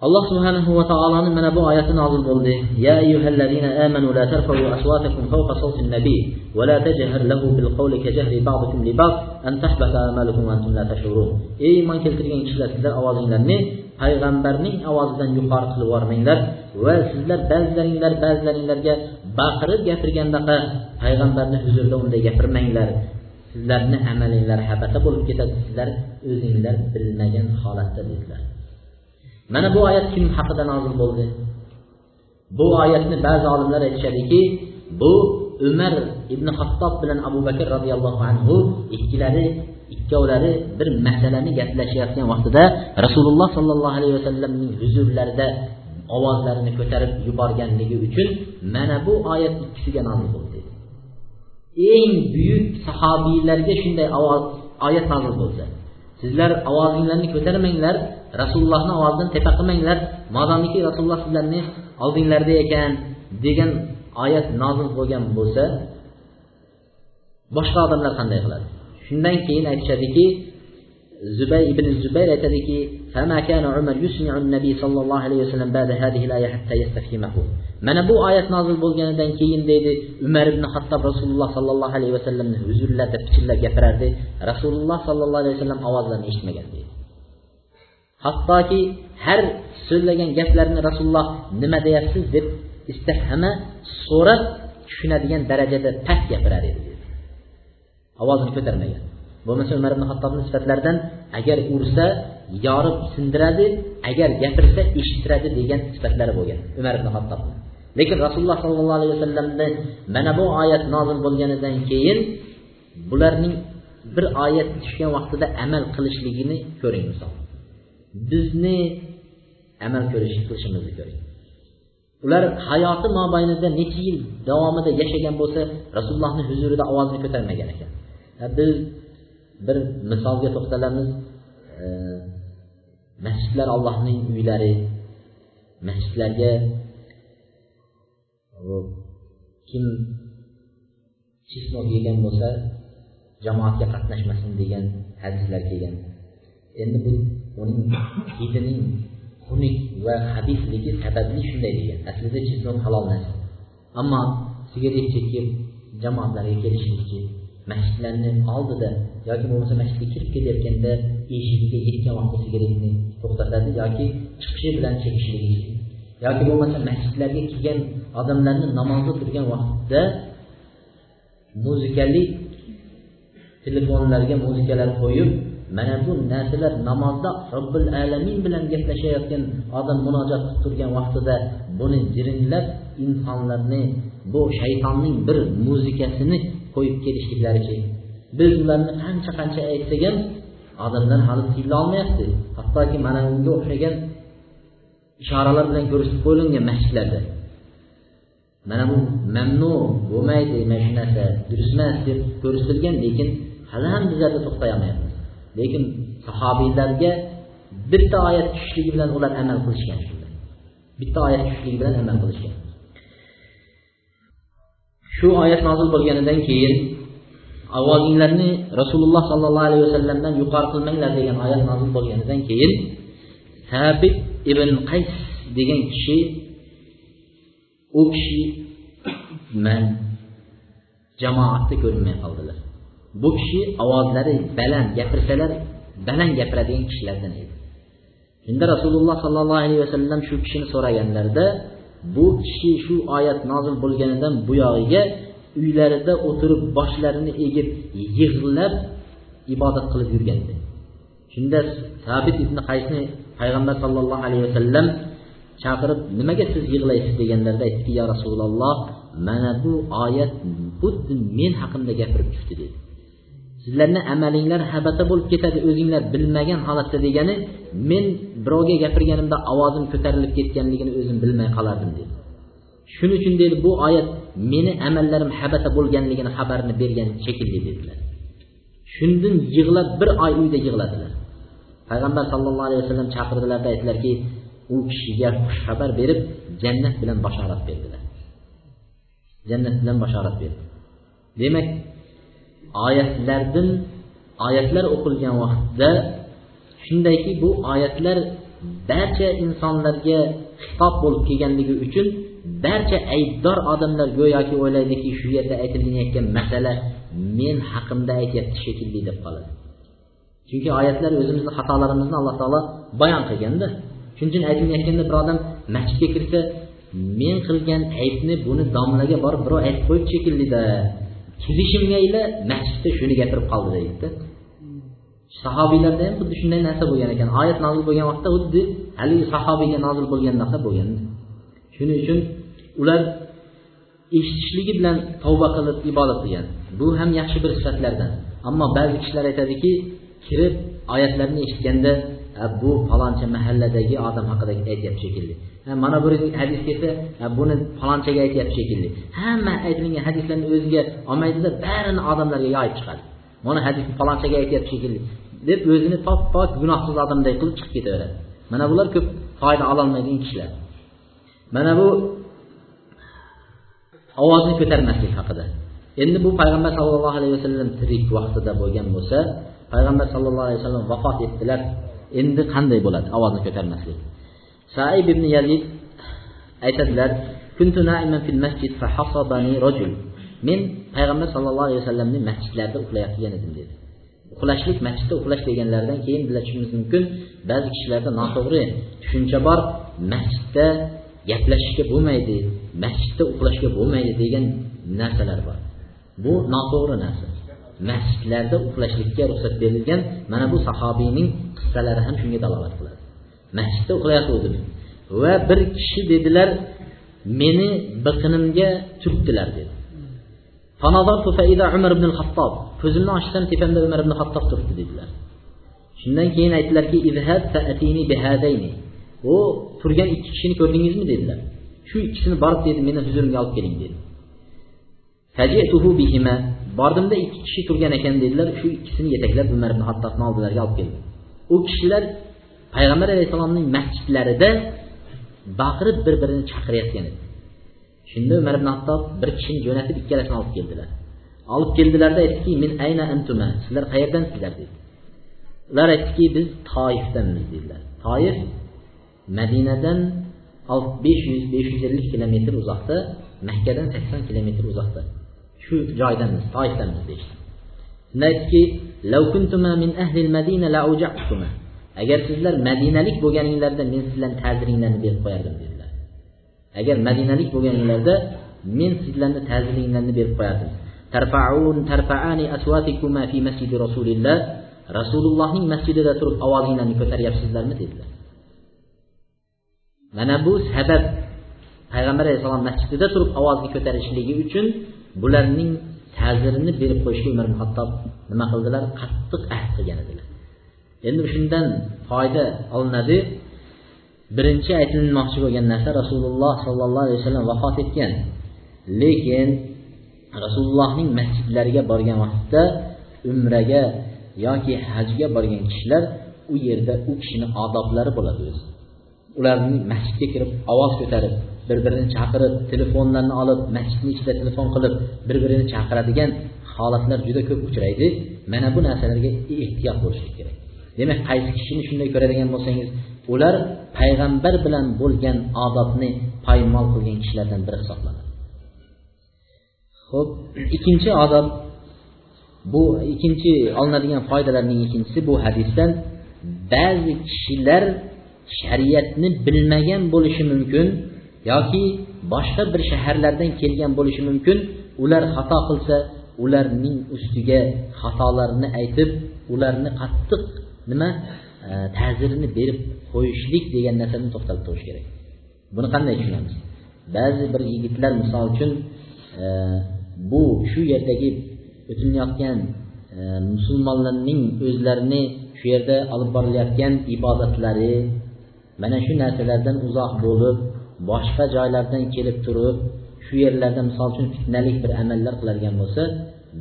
Alloh subhanahu va taoloni mana bu oyati nozil bo'ldi ya ayyuhallazina amanu la tarfa'u aswatakum fawqa sawti an-nabi wa la tajhar lahu bil qawli ka jahri ba'dikum li ba'd an tahbata a'malukum wa antum la tashurun ey iymon keltirgan kishilar sizlar ovozinglarni payg'ambarning ovozidan yuqori qilib yubormanglar va sizlar ba'zilaringlar ba'zilaringlarga baqirib gapirgandaqa payg'ambarni huzurida unday gapirmanglar sizlarni amalinglar habata bo'lib ketadi sizlar o'zinglar bilmagan holatda dedilar mana bu oyat kim haqida nozil bo'ldi? Bu oyatni ba'zi olimlar aytishadiki bu umar ibn hattob bilan abu bakr roziyallohu anhu ikkilari ikkovlari bir masalani gaplashayotgan vaqtida rasululloh sollallohu alayhi vasallamning huzurlarida ovozlarini ko'tarib yuborganligi uchun mana bu oyat ikkisiga nozil bo'ldi. Eng buyuk sahobiylarga shunday ovoz oyat nozil bo'lsa sizlar ovozinglarni ko'tarmanglar rasulullohni ovozidan tepa qilmanglar modomiki rasululloh sizlarni oldinglarda ekan degan oyat nozil bo'lgan bo'lsa boshqa odamlar qanday qiladi shundan keyin aytishadiki zubay ibn zubayr aytadiki فما كان عمر يسمع النبي صلى الله عليه وسلم بعد هذه الآية حتى يستفهمه mana bu oyat nozil bo'lganidan keyin deydi umar ibn hattob rasululloh sollallohu alayhi vasallamni huzurlarida pichirlab gapirardi rasululloh sollallohu alayhi vasallam ovozlarini eshitmagan deydi hattoki har so'zlagan gaplarini rasululloh nima deyapsiz deb istahama so'rab tushunadigan darajada past gapirar edi ovozini ko'tarmagan. Bo'lmasa umar ibn hattobni sifatlaridan agar ursa yorib sindiradi agar gapirsa eshittiradi degan sifatlari bo'lgan umar ibn hattobni lekin rasululloh sollallohu alayhi vasallamni mana bu oyat nozil bo'lganidan keyin bularning bir oyat tushgan vaqtida amal qilishligini ko'ring misol. Bizni amal ko'rish qilishimizni ko'ring ular hayoti mobaynida necha yil davomida yashagan bo'lsa rasulullohni huzurida ovozini ko'tarmagan ekan. Biz bir misolga to'xtalamiz. Masjidlar allohning uylari masjidlarga kim chismoq yegan bo'lsa jamoatga qatnashmasin degan hadislar kelgan. Endi bu uning hidining xunuk va habisligi sababli shunday degan. Aslida chismoq halol narsa. Ammo sigaret chekib jamoatlarga kelishlikchi masjidlarni oldida yoki bo'lmasa masjidga kirib ketayotganda eshigiga yetgan vaqtda sigaretni to'xtatadi yoki chiqishi bilan chekishligi yoki bo'lmasa masjidlarga kelgan odamlarni namozda turgan vaqtda muzikali telefonlarga muzikalar qo'yib mana bu narsalar namozda robbil alamin bilan gaplashayotgan odam munojat qilib turgan vaqtida buni jiringlab insonlarni bu shaytonning bir muzikasini qo'yib kelishliklarichi biz ularni qancha qancha aytsak ham odamlar hali olmayapti. Hattoki mana unga o'xshagan ishoralar bilan ko'rsatib qo'yilgan masjidlarda. Mana bu mamnu bo'lmaydi mana shu narsa durust emas deb ko'rsatilgan lekin hali ham bizlarda to'xtay olmayapmiz lekin sahobiylarga bitta oyat tushishligi bilan ular amal qilishgan bitta oyat tushishligi bilan amal qilishgan. Shu oyat nozil bo'lganidan keyin ovozinglarni rasululloh sollallohu alayhi vasallamdan yuqori qilmanglar degan oyat nozil bo'lganidan keyin sabit ibn qays degan kishi u kishi man jamoatda ko'rinmay qoldilar. Bu kishi ovozlari baland gapirsalar baland gapiradigan kishilardan edi. Shunda rasululloh sollallohu alayhi vasallam shu kishini so'raganlarida bu kishi shu oyat nozil bo'lganidan buyog'iga uylarida o'tirib boshlarini egib yig'lab ibodat qilib yurgan shunda sabit ibn qaysni payg'ambar sollallohu alayhi vasallam chaqirib nimaga siz yig'laysiz? deganlarida aytdiki ya rasululloh mana bu oyat xuddi men haqimda gapirib chiqdi dedi. Sizlarni amalinglar habata bo'lib ketadi o'zinglar bilmagan holatda degani men birovga gapirganimda ovozim ko'tarilib ketganligini o'zim bilmay qolardim dedi. Shuning uchun deydi bu oyat meni amallarim habata bo'lganligini xabarini bergan shekilli dedilar. Shundan yig'lab bir oy uyda yig'ladilar. Payg'ambar sallallohu alayhi vasallam chaqirdilarda aytdilarki u kishiga xushxabar berib jannat bilan bashorat berdilar. Jannat bilan bashorat berdi. Demak oyatlardan oyatlar o'qilgan vaqtda shundayki bu oyatlar barcha insonlarga xitob bo'lib kelganligi uchun barcha aybdor odamlar go'yoki o'ylaydiki shu yerda aytilayotgan masala men haqimda aytyapti shekilli deb qoladi. Chunki oyatlar o'zimizni xatolarimizni alloh taolo bayon qilganda shuning uchun aytilayotganda bir odam masjidga kirsa men qilgan aybni buni domlaga borib birov aytib qo'yibdi shekillida kelishimgayla masjidda shuni gapirib qoldi deydida sahobiylarda ham xuddi shunday narsa bo'lgan ekan. Oyat nozil bo'lgan vaqtda xuddi haligi sahobiyga nozil narsa bo'lgan. Shuning uchun ular eshitishligi bilan tavba qilib ibodat qilgan. Bu ham yaxshi bir sifatlardan. Ammo ba'zi kishilar aytadiki kirib oyatlarni eshitganda bu faloncha mahalladagi odam haqida aytyapti shekilli. Mana bir hadis kelsa buni falonchaga aytyapti shekilli. Hamma aytilgan hadislarni o'ziga olmaydida barini odamlarga yoyib chiqadi. Mana hadisni falonchaga aytyapti shekilli. Deb o'zini pok pok gunohsiz odamday qilib chiqib ketaveradi. Mana bular ko'p foyda ololmaydigan kishilar. Mana bu ovozni ko'tarmaslik haqida. Endi bu payg'ambar sallallohu alayhi vasallam tirik vaqtida bo'lgan bo'lsa payg'ambar sallallohu alayhi vasallam vafot etdilar. Endi qanday bo'ladi? Ovozni ko'tarmaslik. Saib ibn yazid aytadilar men payg'ambar sallallohu alayhi vasallamni masjidlarda uxlayotgan edim dedi. Uxlashlik masjidda uxlash deganlaridan keyin bilar tushunishimiz mumkin ba'zi kishilarda noto'g'ri tushuncha bor masjidda gaplashishga bo'lmaydi masjidda uxlashga bo'lmaydi degan narsalar bor. Bu noto'g'ri narsa. Masjidlarda uxlashlikka ruxsat berilgan mana bu sahobiyning qissalari ham shunga dalolat qiladi. Masjidda uxlayotgandim va bir kishi dedilar meni biqinimga turtdilar dedi. Umar ibn hattob ko'zimni ochsam tepamda umar ibn hattob turibdi dedilar. Shundan keyin aytdilarki u turgan ikki kishini ko'rdingizmi? dedilar. Shu ikkisini borib dedi meni huzurimga olib keling dedi. Bordimda ikki kishi turgan ekan dedilar. Shu ikkisini yetaklab umar ibn hattobni oldilariga olib keldi. U kishilar payg'ambar alayhissalomning masjidlarida baqirib bir birini chaqirayotgan edi. Shunda umar ibn hattob bir kishini jo'natib ikkalasini olib keldilar. Olib keldilarda aytdiki min ayna antuma sizlar qayerdansizlar dedi. Ular aytdiki biz toifdanmiz dedilar. Toif madinadan besh yuz besh yuz ellik kilometr uzoqda makkadan sakson kilometr uzoqda. Shu joydanmiz toifdanmiz deyishdi. Shunda aytdiki agar sizlar madinalik bo'lganinglarda men sizlarni ta'ziringlarni berib qo'yardim dedilar. Agar madinalik bo'lganinglarda men sizlarni ta'ziringlarni berib qo'yardim. Rasulullohning masjidida turib ovozinglarni ko'taryapsizlarmi dedilar. Mana bu sabab payg'ambar alayhissalom masjidida turib ovozni ko'tarishligi uchun bularning ta'zirini berib qo'yishga umar ibn hattob nima qildilar? Qattiq ahd qilgan edilar. Endi shundan foyda olinadi. Birinchi aytilmoqchi bo'lgan narsa rasululloh sollallohu alayhi vasallam vafot etgan. Lekin rasulullohning masjidlariga borgan vaqtda umraga yoki hajga borgan kishilar u yerda u kishini odoblari bo'ladi o'zi. Ularning masjidga kirib ovoz ko'tarib bir birini chaqirib telefonlarni olib masjidni ichida telefon qilib bir birini chaqiradigan holatlar juda ko'p uchraydi. Mana bu narsalarga ehtiyot bo'lishlik kerak. Demak qaysi kishini shunday ko'radigan bo'lsangiz ular payg'ambar bilan bo'lgan odobni poymol qilgan kishilardan biri hisoblanadi. Ho'p ikkinchi odob bu ikkinchi olinadigan foydalarning ikkinchisi bu hadisdan ba'zi kishilar shariatni bilmagan bo'lishi mumkin. Yoki boshqa bir shaharlardan kelgan bo'lishi mumkin ular xato qilsa ularning ustiga xatolarini aytib ularni qattiq nima e, ta'zirini berib qo'yishlik degan narsani to'xtalib turish kerak. Buni qanday tushunamiz? Ba'zi bir yigitlar misol uchun e, bu shu yerdagi o'tilayotgan e, musulmonlarning o'zlarini shu yerda olib borilayotgan ibodatlari mana shu narsalardan uzoq bo'lib boshqa joylardan kelib turib shu yerlarda misol uchun fitnalik bir amallar qiladigan bo'lsa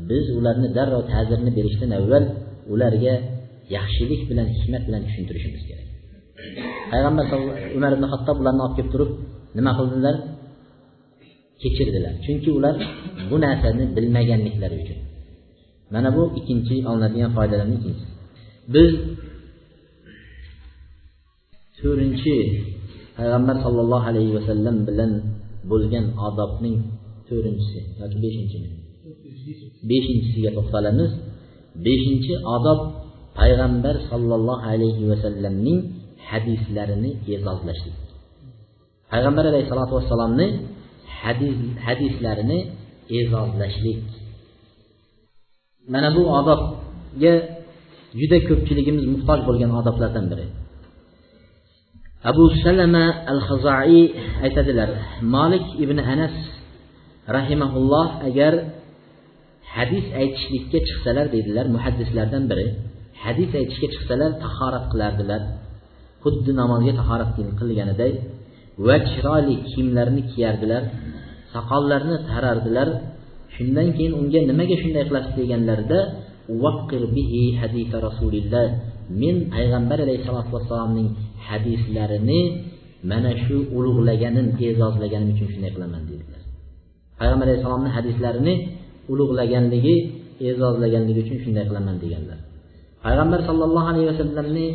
biz ularni darrov ta'zirni berishdan avval ularga yaxshilik bilan hikmat bilan tushuntirishimiz kerak. Payg'ambar umar ibn hattob ularni olib kelib turib nima qildilar? Kechirdilar. Chunki ular bu narsani bilmaganliklari uchun. Mana bu ikkinchi olinadigan foydalarning ikkinchisi. Biz to'rtinchi payg'ambar sollallohu alayhi vasallam bilan bo'lgan odobning to'rtinchisi yoki beshinchimi beshinchisiga to'xtalamiz. Beshinchi odob payg'ambar sollallohu alayhi vasallamning hadislarini e'zozlashlik. Payg'ambar alayhissalotu vassalomni hadis hadislarini e'zozlashlik. Mana bu odobga juda ko'pchiligimiz muhtoj bo'lgan odoblardan biri. Abu salama al hazai aytadilar molik ibn anas rahimaulloh agar hadis aytishlikka chiqsalar deydilar muhaddislardan biri hadis aytishga chiqsalar tahorat qilardilar xuddi namozga tahorat qilganiday va chiroyli kiyimlarni kiyardilar soqollarini tarardilar shundan keyin unga nimaga shunday qilasiz deganlarida bihi hadisa rasulilloh men payg'ambar alayhissalotu vassalomning hadislarini mana shu ulug'laganim e'zozlaganim uchun shunday qilaman dedilar payg'ambar alayhissalomni hadislarini ulug'laganligi e'zozlaganligi uchun shunday qilaman deganlar. Payg'ambar sollallohu alayhi vasallamni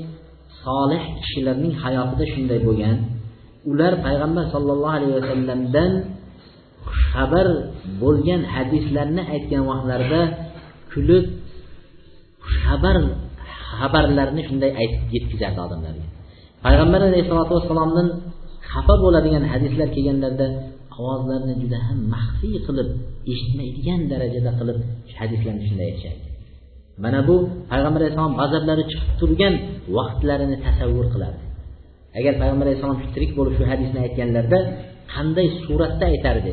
solih kishilarning hayotida shunday bo'lgan ular payg'ambar sollallohu alayhi vasallamdan xushxabar bo'lgan hadislarni aytgan vaqtlarida kulib xushxabar xabarlarni shunday aytib yetkazardi odamlarga payg'ambar alayhissalotu vassalomdan xafa bo'ladigan hadislar kelganlarida ovozlarini juda ham maxfiy qilib eshitmaydigan darajada qilib hadislarni shunday aytishardi mana bu payg'ambar alayhissalom g'azablari chiqib turgan vaqtlarini tasavvur qiladi. Agar payg'ambar alayhissalom shu tirik bo'lib shu hadisni aytganlarida qanday suratda aytardi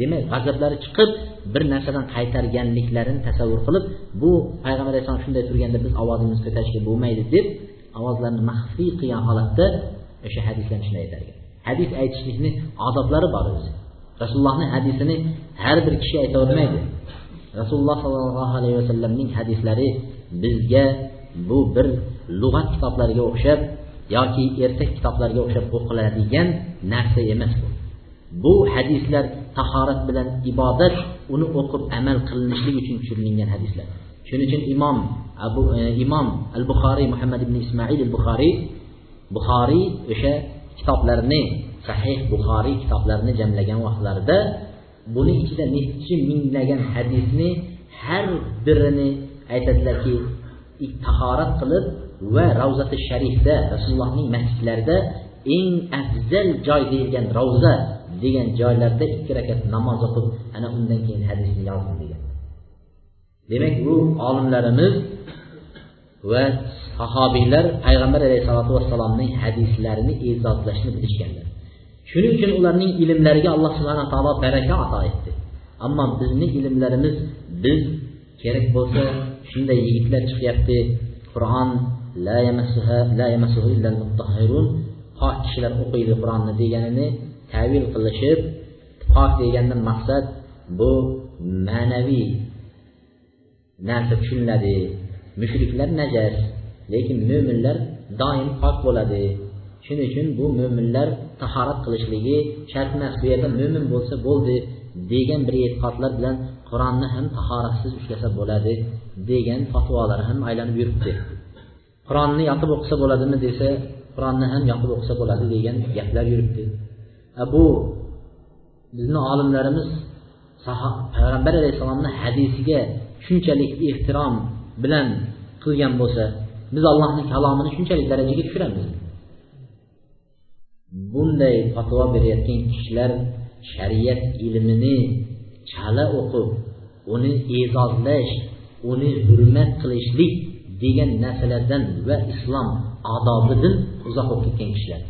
demak g'azablari chiqib bir narsadan qaytarganliklarini tasavvur qilib bu payg'ambar alayhissalom shunday turganda biz ovozimizni ko'tarishga bo'lmaydi deb ovozlarini maxfiy qilgan holatda o'sha hadislarni shunday aytar ekan. Hadis aytishlikni odoblari bor o'zi. Rasulullohni hadisini har bir kishi aytavermaydi rasululloh sollallohu alayhi vasallamning hadislari bizga bu bir lug'at kitoblariga o'xshab yoki ertak kitoblariga o'xshab o'qiladigan narsa emas bu. Bu hadislar tahorat bilan ibodat uni o'qib amal qilinishlik uchun tushirilgan hadislar. Shuning uchun imom abu e, imom al buxoriy muhammad ibn ismoil al buxoriy buxoriy o'sha kitoblarini sahih buxoriy kitoblarini jamlagan vaqtlarida buni ichida nechi minglagan hadisni har birini aytadilarki tahorat qilib va ravzati sharifda rasulullohning masjidlarida eng afzal joy deyilgan ravza degan joylarda ikki rakat namoz o'qib ana undan keyin hadisni yozdim. demək bu alimlərimiz və sahabilər Peyğəmbər əleyhissalatu vesselamın hədislərini icazləşini bilişkənlər. Şunun üçün onların ilimlərinə Allah subhanahu taala bərəkət ata etdi. Amma bizim ilimlərimiz biz kerak bo'lsa shunday yigitlar chiqyapti. Qur'on la yamassuha la yamassuhu illa mutahhirun pok kishilar o'qiydi Qur'onni deganini təvil qilishib pok degandan maqsad bu ma'naviy narsa tushuniladi. Mushriklar najas lekin mo'minlar doim pok bo'ladi. Shuning uchun bu mo'minlar tahorat qilishligi shart emas. Bu yerda mo'min bo'lsa bo'ldi degan bir e'tiqodlar bilan qur'onni ham tahoratsiz ushlasa bo'ladi degan fatvolar ham aylanib yuribdi. Qur'onni yotib o'qisa bo'ladimi desa qur'onni ham yotib o'qisa bo'ladi degan gaplar yuribdi. E bu bizni olimlarimiz payg'ambar alayhissalomni hadisiga shunchalik ehtirom bilan qilgan bo'lsa biz allohni kalomini shunchalik darajaga tushiramiz. Bunday fatvo berayotgan kishilar shariat ilmini chala o'qib uni e'zozlash uni hurmat qilishlik degan narsalardan va islom odobidan uzoq bo'lib ketgan kishilar.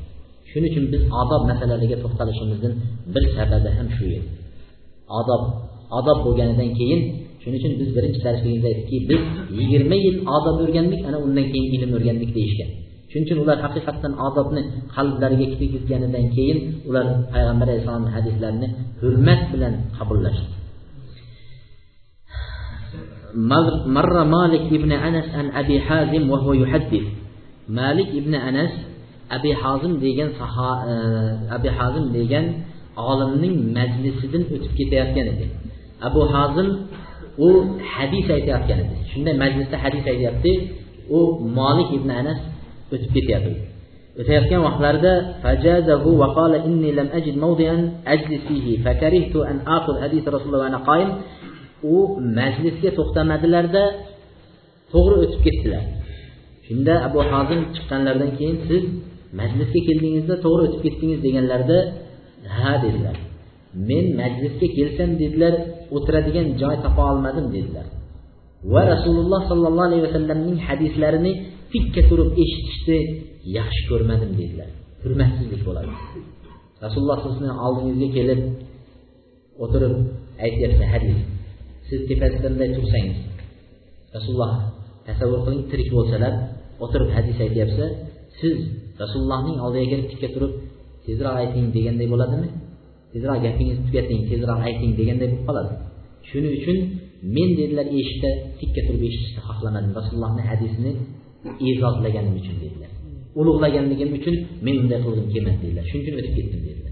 Shuning uchun biz odob masalalariga to'xtalishimizdan bir sababi ham shu edi. Odob odob bo'lganidan keyin shuning uchun biz birinchi darsligimizda aytdikki biz yigirma yil odob o'rgandik ana undan keyin ilm o'rgandik deyishgan shuning uchun ular haqiqatdan odobni qalblariga kirgizganidan keyin ular payg'ambar alayhissalomni hadislarini hurmat bilan qabullashdi مر مالك ابن أنس عن أبي حازم وهو يحدث مالك ابن أنس أبي حازم degan أبي حازم degan olimning majlisidan o'tib ketayotgan edi abu hazim u hadis aytayotgan edi. Shunday majlisda hadis aytyapti u molik ibn anas o'tib ketyapti. O'tayotgan vaqtlarida fajazahu va qala inni lam ajid mawdi'an ajlis fihi fakarihtu an aqul hadis rasululloh ana qoyim. U majlisga to'xtamadilarda to'g'ri o'tib ketdilar. Shunda abu hozim chiqqanlaridan keyin siz majlisga keldingizda to'g'ri o'tib ketdingiz deganlarida ha dedilar. Men majlisga kelsam dedilar o'tiradigan joy topa olmadim dedilar. Va rasululloh sollallohu alayhi vasallamning hadislarini tikka turib eshitishni yaxshi ko'rmadim dedilar. Hurmatsizlik bo'ladi. Rasululloh sizni oldingizga kelib o'tirib aytyapti hadis. Siz tepasida bunday tursangiz. Rasululloh tasavvur qiling tirik bo'lsalar o'tirib hadis aytyapsa siz rasulullohning oldiga kelib tikka turib tezroq ayting deganday bo'ladimi? Tezroq gapingizni tugating tezroq ayting deganday bo'lib qoladi shuning uchun men dedilar eshikda tikka turib eshitishni xohlamadim rasulullohni hadisini e'zozlaganim uchun dedilar ulug'laganligim uchun men unday qilgim kelmadi dedilar shuning uchun o'tib ketdim dedilar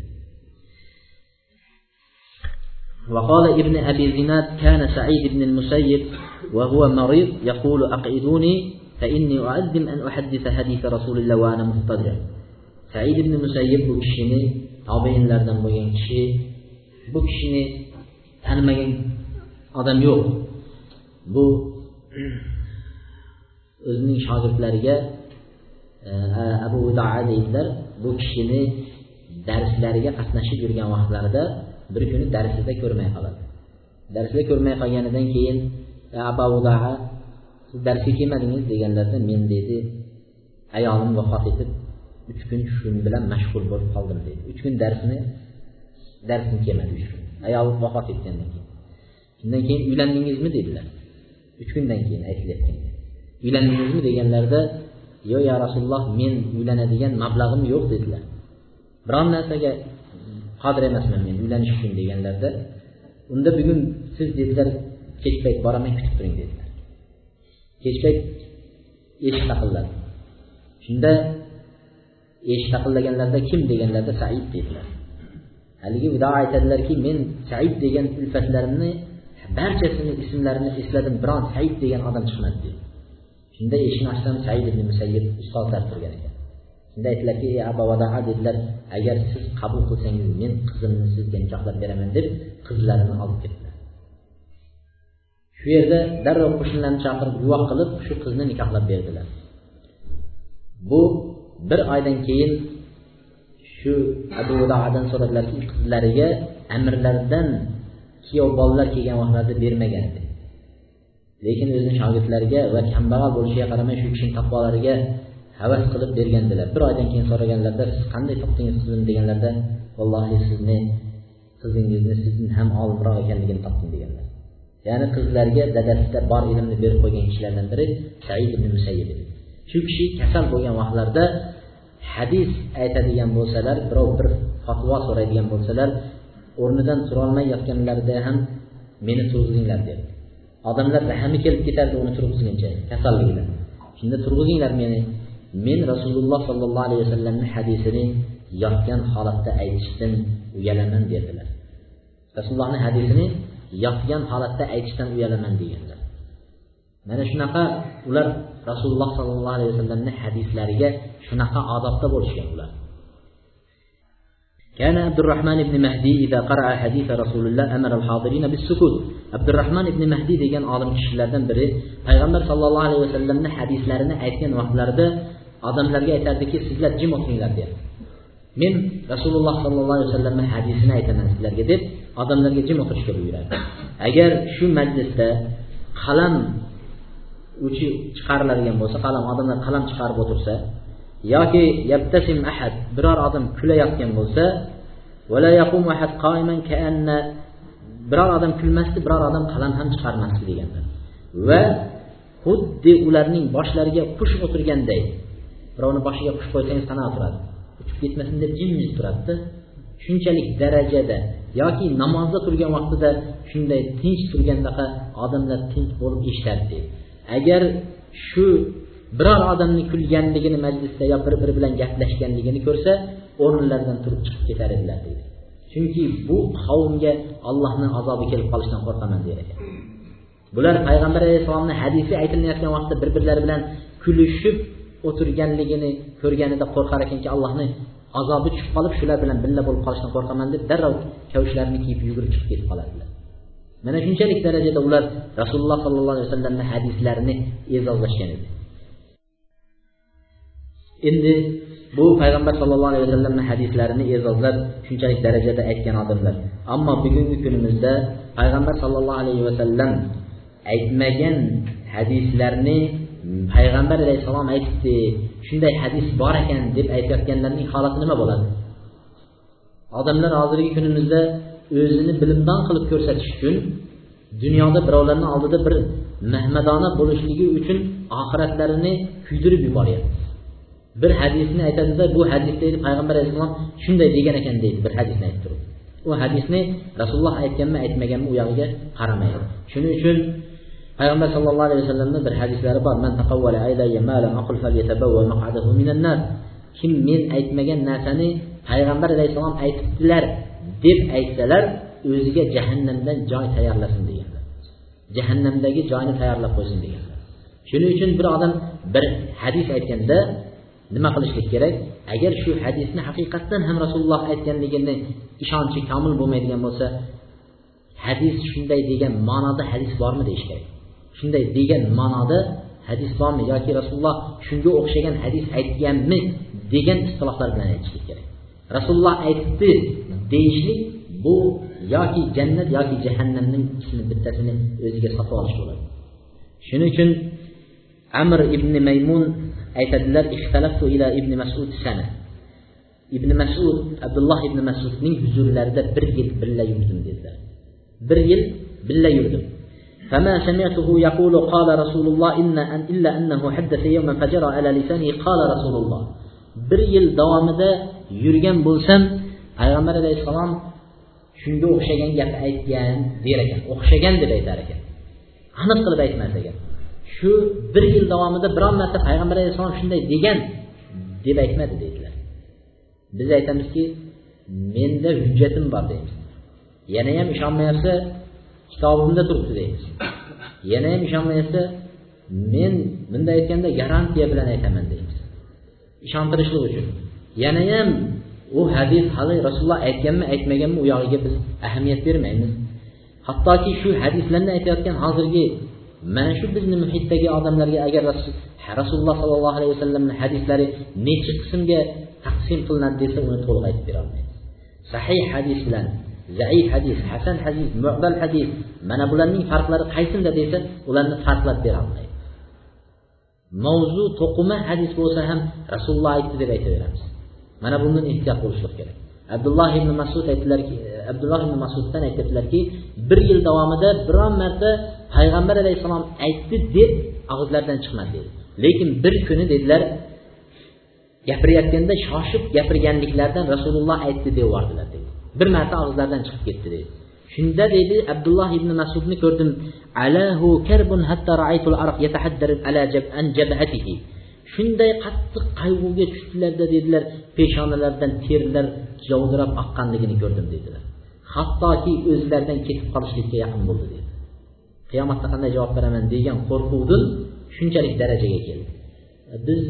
وقال ابن أبي زناد كان سعيد بن المسيب وهو مريض يقول أقعدوني فإني أعزم أن أحدث حديث رسول الله وأنا مضطجع سعيد بن المسيب bu kishini tobeinlardan bo'lgan kishi bu kishini tanimagan odam yo'q. Bu o'zining shogirdlariga e, abu udaa deydilar bu kishini darslariga qatnashib yurgan vaqtlarida bir kuni darsida ko'rmay qoladi. Darsda ko'rmay qolganidan keyin e, abu udaa siz darsga kelmadingiz deganlarida men deydi ayolim vafot etib uch kun shu bilan mashg'ul bo'lib qoldim deydi uch kun darsni darsim kelmadi uch kun. Ayoli vafot etgandan keyin. Shundan keyin uylandingizmi dedilar. Uch kundan keyin aytilayotgan uylandingizmi deganlarida yo'q ya rasululloh men uylanadigan mablag'im yo'q dedilar. Biron narsaga qodir emasman men uylanish uchun deganlarida unda bugun siz dedilar kech payt boraman kutib turing dedilar. Kech payt eshik taqilladi. Shunda eshik taqillaganlarida kim deganlarida said dedilar. Haligi vido aytadilarki men said degan ulfatlarimni barchasini ismlarini esladim biron said degan odam chiqmadi dedi. Shunda eshikni ochsam said ibn musayyib ustozlar turgan ekan. Shunda aytdilarki ey abavadaa dedilar agar siz qabul qilsangiz men qizimni sizga nikohlab beraman deb qizlarini olib ketdilar. Shu yerda darrov qo'shnilarni chaqirib guvoh qilib shu qizni nikohlab berdilar. Bu bir oydan keyin shu abu vadoadan so'radilarki qizlariga amirlardan kuyov bolalar kelgan vaqtlarda bermagan edi. Lekin o'zini shogirdlariga va kambag'al bo'lishiga qaramay shu kishini taqvolariga havas qilib bergandilar. Bir oydan keyin so'raganlarida siz qanday topdingiz qizimni? deganlarida vallohi sizni qizingizni sizdan ham olimroq ekanligini topdim deganlar. Ya'ni qizlarga dadasida bor ilmni berib qo'ygan kishilardan biri said ibn musayyib shu kishi kasal bo'lgan vaqtlarda hadis aytadigan bo'lsalar birov bir fatvo so'raydigan bo'lsalar o'rnidan turolmay yotganlarida ham meni turg'izinglar dedi odamlar rahmi kelib ketardi uni turg'izguncha kasalligidan shunda turg'izinglar meni. Men rasululloh sollallohu alayhi vasallamni hadisini yotgan holatda aytishdan uyalaman dedilar rasulullohni hadisini yotgan holatda aytishdan uyalaman deganlar. Mana shunaqa ular rasululloh sollallohu alayhi vasallamni hadislariga shunaqa odobda bo'lishgan ular كان عبد الرحمن بن مهدي إذا قرأ حديث رسول الله أمر الحاضرين بالسكوت عبد الرحمن بن مهدي degan olim kishilardan biri payg'ambar sallallohu alayhi vasallamni hadislarini aytgan vaqtlarida odamlarga aytardiki sizlar jim o'tiringlar deydi men rasululloh sollallohu alayhi vasallamni hadisini aytaman sizlarga deb odamlarga jim o'tirishga buyuradi agar shu majlisda qalam uchi chiqariladigan bo'lsa qalam odamlar qalam chiqarib o'tirsa yoki yabtasim ahad biror odam kulayotgan bo'lsa biror odam kulmasdi biror odam qalam ham chiqarmasdi deganlar va xuddi ularning boshlariga qush o'tirganday birovni boshiga qush qo'ysangiz qanaqa turadi uchib ketmasin deb jimjit turadida shunchalik darajada yoki namozda turgan vaqtida shunday tinch turgandaqa odamlar tinch bo'lib eshitadi deydi agar shu biror odamni kulganligini majlisda yo bir biri bilan gaplashganligini ko'rsa o'rnlaridan turib chiqib ketar edilar deydi. Chunki bu qavmga allohni azobi kelib qolishidan qo'rqaman der ekan. Bular payg'ambar alayhissalomni hadisi aytilayotgan vaqtda bir birlari bilan kulishib o'tirganligini ko'rganida qo'rqar ekanki allohni azobi tushib qolib shular bilan birga bo'lib qolishdan qo'rqaman deb darrov kavshlarini kiyib yugurib chiqib ketib qoladilar mana shunchalik darajada ular rasululloh sollallohu alayhi vasallamni hadislarini e'zozlashgan edi. Endi bu payg'ambar sallallohu alayhi vasallamni hadislarini e'zozlab shunchalik darajada aytgan odamlar. Ammo bugungi kunimizda payg'ambar sallallohu alayhi vasallam aytmagan hadislarni payg'ambar alayhissalom aytibdi shunday hadis bor ekan deb aytayotganlarning holati nima bo'ladi? Odamlar hozirgi kunimizda o'zini bilimdon qilib ko'rsatish uchun dunyoda birovlarni oldida bir mahmadona bo'lishligi uchun oxiratlarini kuydirib yuboryapti bir hadisni aytadida bu hadisda payg'ambar alayhissalom shunday degan ekan deydi bir hadisni aytib turib. U hadisni rasululloh aytganmi aytmaganmi u yog'iga qaramaydi. Shuning uchun payg'ambar sallallohu alayhi vasallamni bir hadislari bor. Kim men aytmagan narsani payg'ambar alayhissalom aytibdilar deb aytsalar o'ziga jahannamdan joy tayyorlasin deganlar. Jahannamdagi joyni tayyorlab qo'ysin deganlar. Shuning uchun bir odam bir hadis aytganda nima qilishlik kerak? Agar shu hadisni haqiqatdan ham rasululloh aytganligini ishonchi komil bo'lmaydigan bo'lsa hadis shunday degan ma'noda hadis bormi deyish kerak. Shunday degan ma'noda hadis bormi yoki rasululloh shunga o'xshagan hadis aytganmi degan istilohlar bilan aytishlik kerak. Rasululloh aytdi deyishlik bu yoki jannat yoki jahannamning ikkisini bittasini o'ziga sotib olish bo'ladi shuning uchun amr ibn maymun aytadilar ila ibn masud sana ibn masud abdulloh ibn masudning huzurlarida bir yil birga yurdim dedilar bir yil birga yurdim فما سمعته يقول قال رسول الله إن أن إلا أنه حدث يوما فجرى على لسانه قال رسول الله bir yil davomida yurgan bo'lsam payg'ambar alayhissalom shunga o'xshagan gap aytgan der ekan. O'xshagan deb aytar ekan. Aniq qilib aytmas ekan. Shu bir yil davomida biron marta payg'ambar alayhissalom shunday degan deb aytmadi deydilar biz aytamizki menda hujjatim bor deymiz. Yana ham ishonmayapsa kitobimda turibdi deymiz. Yana ham ishonmayapsa men bunday aytganda garantiya bilan aytaman deymiz. Ishontirishlik uchun. Yana ham u hadis hali rasululloh aytganmi aytmaganmi u yog'iga biz ahamiyat bermaymiz. Hattoki shu hadislarni aytayotgan hozirgi mana shu bizni muhitdagi odamlarga agar rasululloh sollallohu alayhi vasallamni hadislari necha qismga taqsim qilinadi desa uni to'liq aytib berolmaymiz sahih hadis bilan zaif hadis hasan hadis mu'dal hadis mana bularning farqlari qaysinda desa ularni farqlab berolmaydi mavzu to'qima hadis bo'lsa ham rasululloh aytdi deb aytaveramiz. Mana bundan ehtiyot bo'lishlik kerak. Abdulloh ibn masud aytdilarki abdulloh ibn masuddan aytyaptilarki bir yil davomida biron marta payg'ambar alayhissalom aytdi deb og'izlaridan chiqmadi dedi. Lekin bir kuni dedilar gapirayotganda shoshib gapirganliklaridan rasululloh aytdi deb yubordilar dedi. Bir marta og'izlaridan chiqib ketdi dedi. Shunda deydi abdulloh ibn masudni ko'rdim. Alahu karbun hatta ra'aytul arq yatahaddaru ala an jabhatihi shunday qattiq qayg'uga tushdilarda dedilar peshonalaridan terlar javdirab oqqanligini ko'rdim dedilar. Hattoki o'zlaridan ketib qolishlikka yaqin bo'ldi dedi. Qiyomatda qanday javob beraman degan qo'rquvdan shunchalik darajaga keldi biz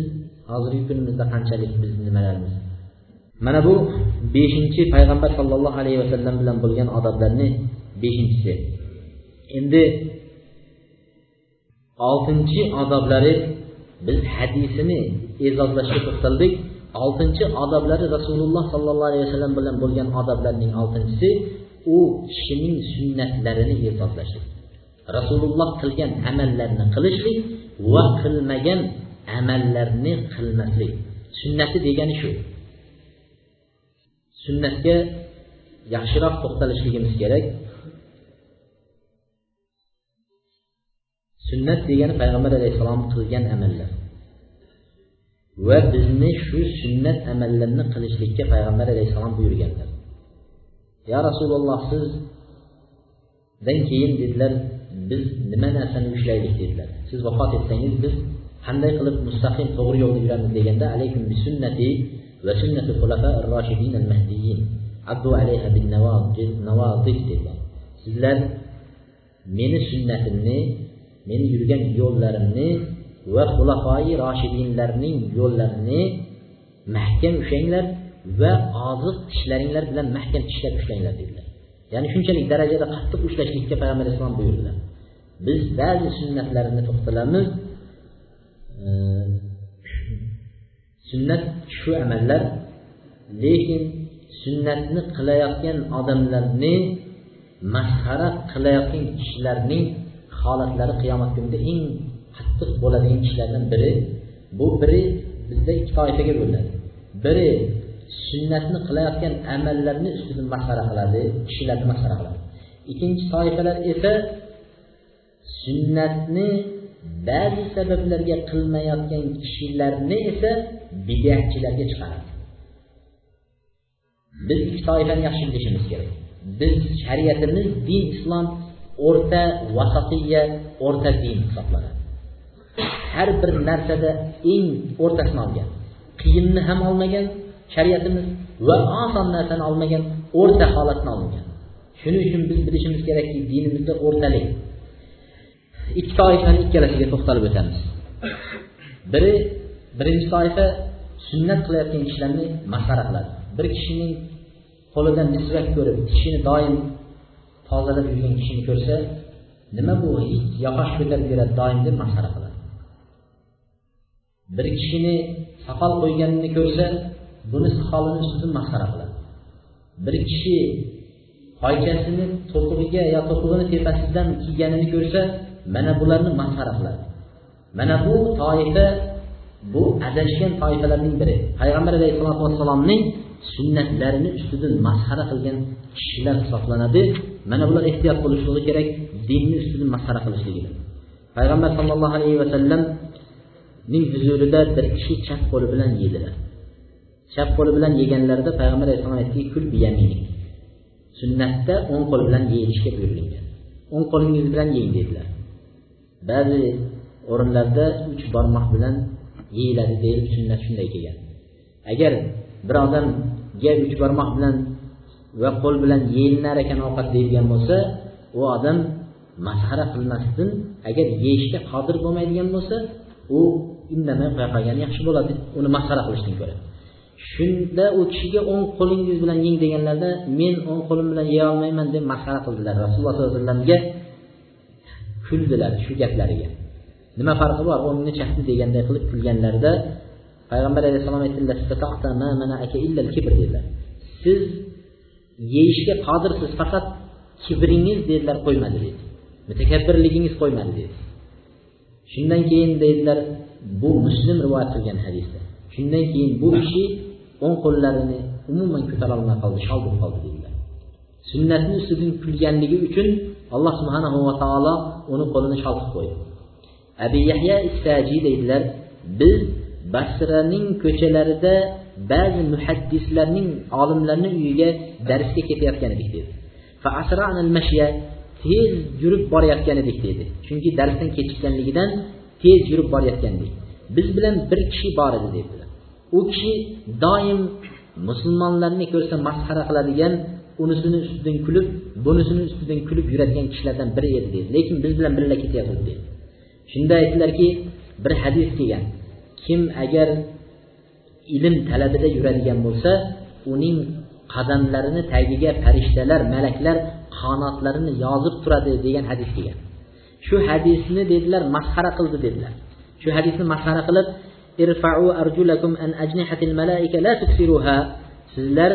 hozirgi kunimizda qanchalik biz nimalarimiz mana bu beshinchi payg'ambar sollallohu alayhi vasallam bilan bo'lgan odoblarni beshinchisi. Endi oltinchi odoblari biz hadisini e'zozlashga to'xtaldik. Oltinchi odoblari rasululloh sollallohu alayhi vasallam bilan bo'lgan odoblarning oltinchisi u kishining sunnatlarini e'zozlashlik. Rasululloh qilgan amallarni qilishlik va qilmagan amallarni qilmaslik. Sunnati degani shu. Sunnatga yaxshiroq to'xtalishligimiz kerak. Sunnat degani payg'ambar alayhissalom qilgan amallar. Va bizni shu sunnat amallarni qilishlikka payg'ambar alayhissalom buyurganlar. Yo rasululloh sizdan keyin dedilar biz nima narsani ushlaylik dedilar. Siz vafot etsangiz biz qanday qilib mustaqim to'g'ri yo'lda yuramiz deganda alaykum bi sunnati va sunnati xulafa roshidin al mahdiyin abdu alayha bin nawazid dedilar sizlar meni sunnatimni meni yurgan yo'llarimni va xulafoi roshidinlarning yo'llarini mahkam ushlanglar va oziq tishlaringlar bilan mahkam tishlab ushlanglar dedilar. Ya'ni shunchalik darajada qattiq ushlashlikka payg'ambar alayhissalom buyurdilar. Biz ba'zi sunnatlarini to'xtalamiz. Sunnat shu amallar. Lekin sunnatni qilayotgan odamlarni masxara qilayotgan kishilarning holatlari qiyomat kunida eng qattiq bo'ladigan ishlardan biri. Bu biri bizda ikki toifaga bo'linadi biri sunnatni qilayotgan amallarni ustidan masxara qiladi kishilarni masxara qiladi. Ikkinchi toifalar esa sunnatni ba'zi sabablarga qilmayotgan kishilarni esa bidatchilarga chiqaradi. Biz ikki toifani yaxshi bilishimiz kerak. Biz shariatimiz din islom o'rta vasatiya o'rta din hisoblanadi. Har bir narsada eng o'rtasini olgan qiyinni ham olmagan shariatimiz va oson narsani olmagan o'rta holatni olgan shuning uchun biz bilishimiz kerakki dinimizda o'rtalik. Ikki toifani ikkalasiga to'xtalib o'tamiz. Biri birinchi toifa sunnat qilayotgan kishilarni masxara qiladi. Bir kishining qo'lidan misvak ko'rib tishini doim tozalab yurgan kishini ko'rsa nima bu hech yoqash ko'tarib yuradi doim deb masxara qiladi. Bir kishini soqol qo'yganini ko'rsa buni soqolini ustidan masxara qiladi. Bir kishi poychasini to'pig'iga yo to'pig'ini tepasidan kiyganini ko'rsa mana bularni masxara qiladi. Mana bu toifa bu adashgan toifalarning biri. Payg'ambar alayhissalotu vassalomning sunnatlarini ustidan masxara qilgan kishilar hisoblanadi. Mana bular ehtiyot bo'lishligi kerak dinni ustidan masxara qilishligidan. Payg'ambar sollallohu alayhi vasallamning huzurida bir kishi chap qo'li bilan yedilar. Chap qo'li bilan yeganlarida payg'ambar alayhissalom aytdiki kul sunnatda o'ng qo'l bilan yeyishga buyurilgan o'ng qo'lingiz bilan yeng dedilar. Ba'zi o'rinlarda uch barmoq bilan yeyiladi deyilib sunnat shunday kelgan. Agar bir odamga uch barmoq bilan va qo'l bilan yeyilinar ekan ovqat deyilgan bo'lsa u odam masxara qilmasdan agar yeyishga qodir bo'lmaydigan bo'lsa u indamay qo'ya qolgani yaxshi bo'ladi uni masxara qilishdan ko'ra. Shunda u kishiga o'ng qo'lingiz bilan yeng deganlarida men o'ng qo'lim bilan yeyolmayman deb masxara qildilar. Rasululloh sollallohu alayhi vasallamga kuldilar shu gaplariga. Nima farqi bor? O'ngni chapni deganday qilib kulganlarida payg'ambar alayhissalom aytdilar dedilar. Siz yeyishga qodirsiz faqat kibringiz dedilar qo'ymadi dedi. Mutakabbirligingiz qo'ymadi dedi. Shundan keyin dedilar bu muslim rivoyat qilgan hadisda. Shundan keyin bu kishi o'ng qo'llarini umuman ko'tarolmay qoldi shol qoldi dedilar. Sunnatni ustidan kulganligi uchun alloh subhanahu va taolo uni qo'lini shol qo'ydi. Abi yahya istaji deydilar biz basraning ko'chalarida ba'zi muhaddislarning olimlarni uyiga darsga ketayotgan edik dedi. Tez yurib borayotgan edik dedi. Chunki darsdan kechikkanligidan tez yurib borayotgan edik. Biz bilan bir kishi bor edi dedilar. U kishi doim musulmonlarni ko'rsa masxara qiladigan unisini ustidan kulib bunisini ustidan kulib yuradigan kishilardan biri edi dedi. Lekin biz bilan birga ketyapti dedi. Shunda aytdilarki bir hadis kelgan. Kim agar ilm talabida yuradigan bo'lsa uning qadamlarini tagiga farishtalar malaklar qanotlarini yozib turadi degan hadis kelgan. Shu hadisni dedilar masxara qildi dedilar. Shu hadisni masxara qilib irfa'u arjulakum an ajnihatil malaika la tuksiruha. Sizlar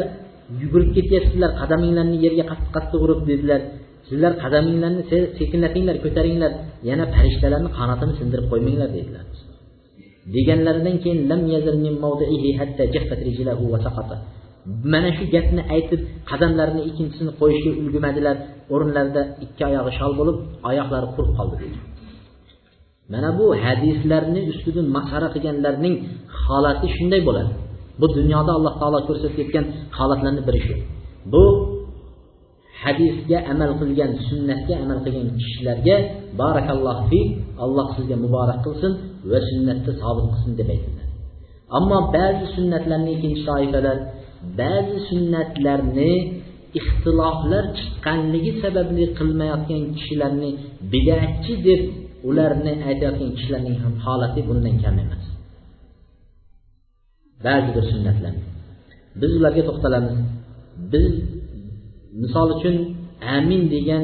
yugurib ketyapsizlar qadaminglarni yerga qattiq qattiq urib dedilar. Sizlar qadaminglarni sekinlatinglar ko'taringlar. Yana farishtalarni qanotini sindirib qo'ymanglar dedilar. Deganlaridan keyin lam yazir min mawdi'ihi hatta jaffat rijlahu wa saqata. Mana shu gapni aytib qadamlarini ikkinchisini qo'yishga ulgurmadilar. O'rinlarida ikki oyog'i shol bo'lib oyoqlari qurib qoldi dedi mana bu hadislarni ustidan masxara qilganlarning holati shunday bo'ladi. Bu dunyoda alloh taolo ko'rsatib ketgan holatlarni biri shu. Bu hadisga amal qilgan sunnatga amal qilgan kishilarga barakalloh fi alloh sizga muborak qilsin va sunnatda sobit qilsin deb aytiladi. Ammo ba'zi sunnatlarni ikkinchi toifalar ba'zi sunnatlarni ixtiloflar chiqqanligi sababli qilmayotgan kishilarni bidatchi deb ularni aytayotgan kishilarning ham holati bundan kam emas. Ba'zi bir sunnatlarni. Biz ularga to'xtalamiz. Biz misol uchun amin degan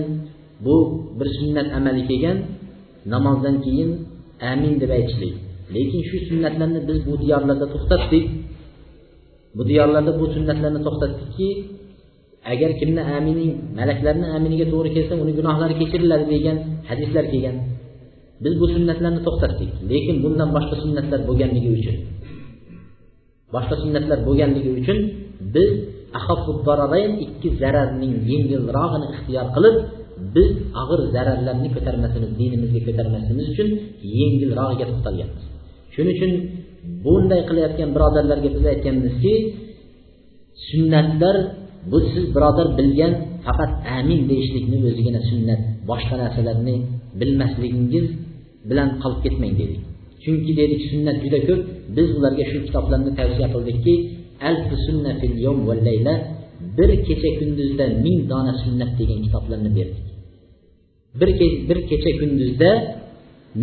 bu bir sunnat amali kelgan namozdan keyin amin deb aytishlik. Lekin shu sunnatlarni biz bu diyorlarda to'xtatdik. Bu diyorlarda bu sunnatlarni to'xtatdikki agar kimni amining malaklarni aminiga to'g'ri kelsa uni gunohlari kechiriladi degan hadislar kelgan. Biz bu sunnatlarni to'xtatdik. Lekin bundan boshqa sunnatlar bo'lganligi uchun boshqa sunnatlar bo'lganligi uchun biz ikki zararning yengilrog'ini ixtiyor qilib biz og'ir zararlarni ko'tarmasimiz dinimizga ko'tarmasligimiz uchun yengilrog'iga to'xtalganmiz shuning uchun bunday qilayotgan birodarlarga biz aytganmizki sunnatlar bu siz birodar bilgan faqat amin deyishlikni o'zigina sunnat boshqa narsalarni bilmasligingiz bilan qolib ketmang dedik chunki dedik sunnat juda ko'p biz ularga shu kitoblarni tavsiya qildikki alfi sunna fil yom va layla bir kecha kunduzda ming dona sunnat degan kitoblarni berdik. Bir, bir kecha kunduzda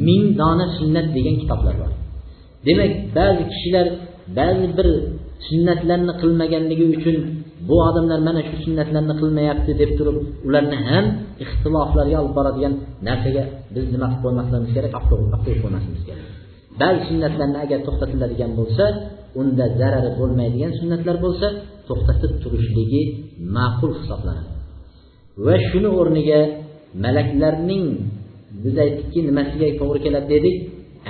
ming dona sunnat degan kitoblar bor. Demak ba'zi kishilar ba'zi bir sunnatlarni qilmaganligi uchun bu odamlar mana shu sunnatlarni qilmayapti deb turib ularni ham ixtiloflarga olib boradigan narsaga biz nima qilib qo'ymasligimiz kerak? Olib qo'ymasligimiz kerak. Ba'zi sunnatlarni agar to'xtatiladigan bo'lsa unda zarari bo'lmaydigan sunnatlar bo'lsa to'xtatib turishligi ma'qul hisoblanadi. Va shuni o'rniga malaklarning biz aytdikki nimasiga to'g'ri keladi dedik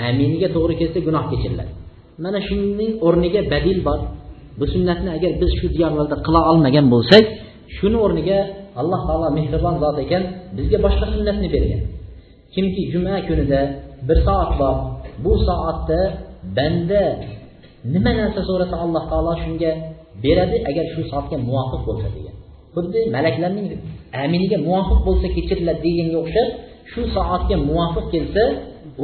aminiga to'g'ri kelsa gunoh kechiriladi mana shuning o'rniga badil bor. Bu sunnatni agar biz shu diyorlarda qila olmagan bo'lsak shuni o'rniga alloh taolo mehribon zot ekan bizga boshqa sunnatni bergan. Kimki juma kunida bir soat bor bu soatda banda nima narsa so'rasa alloh taolo shunga beradi agar shu soatga muvofiq bo'lsa degan. Xuddi malaklarning aminiga muvofiq bo'lsa kechiriladi deganga o'xshab shu soatga muvofiq kelsa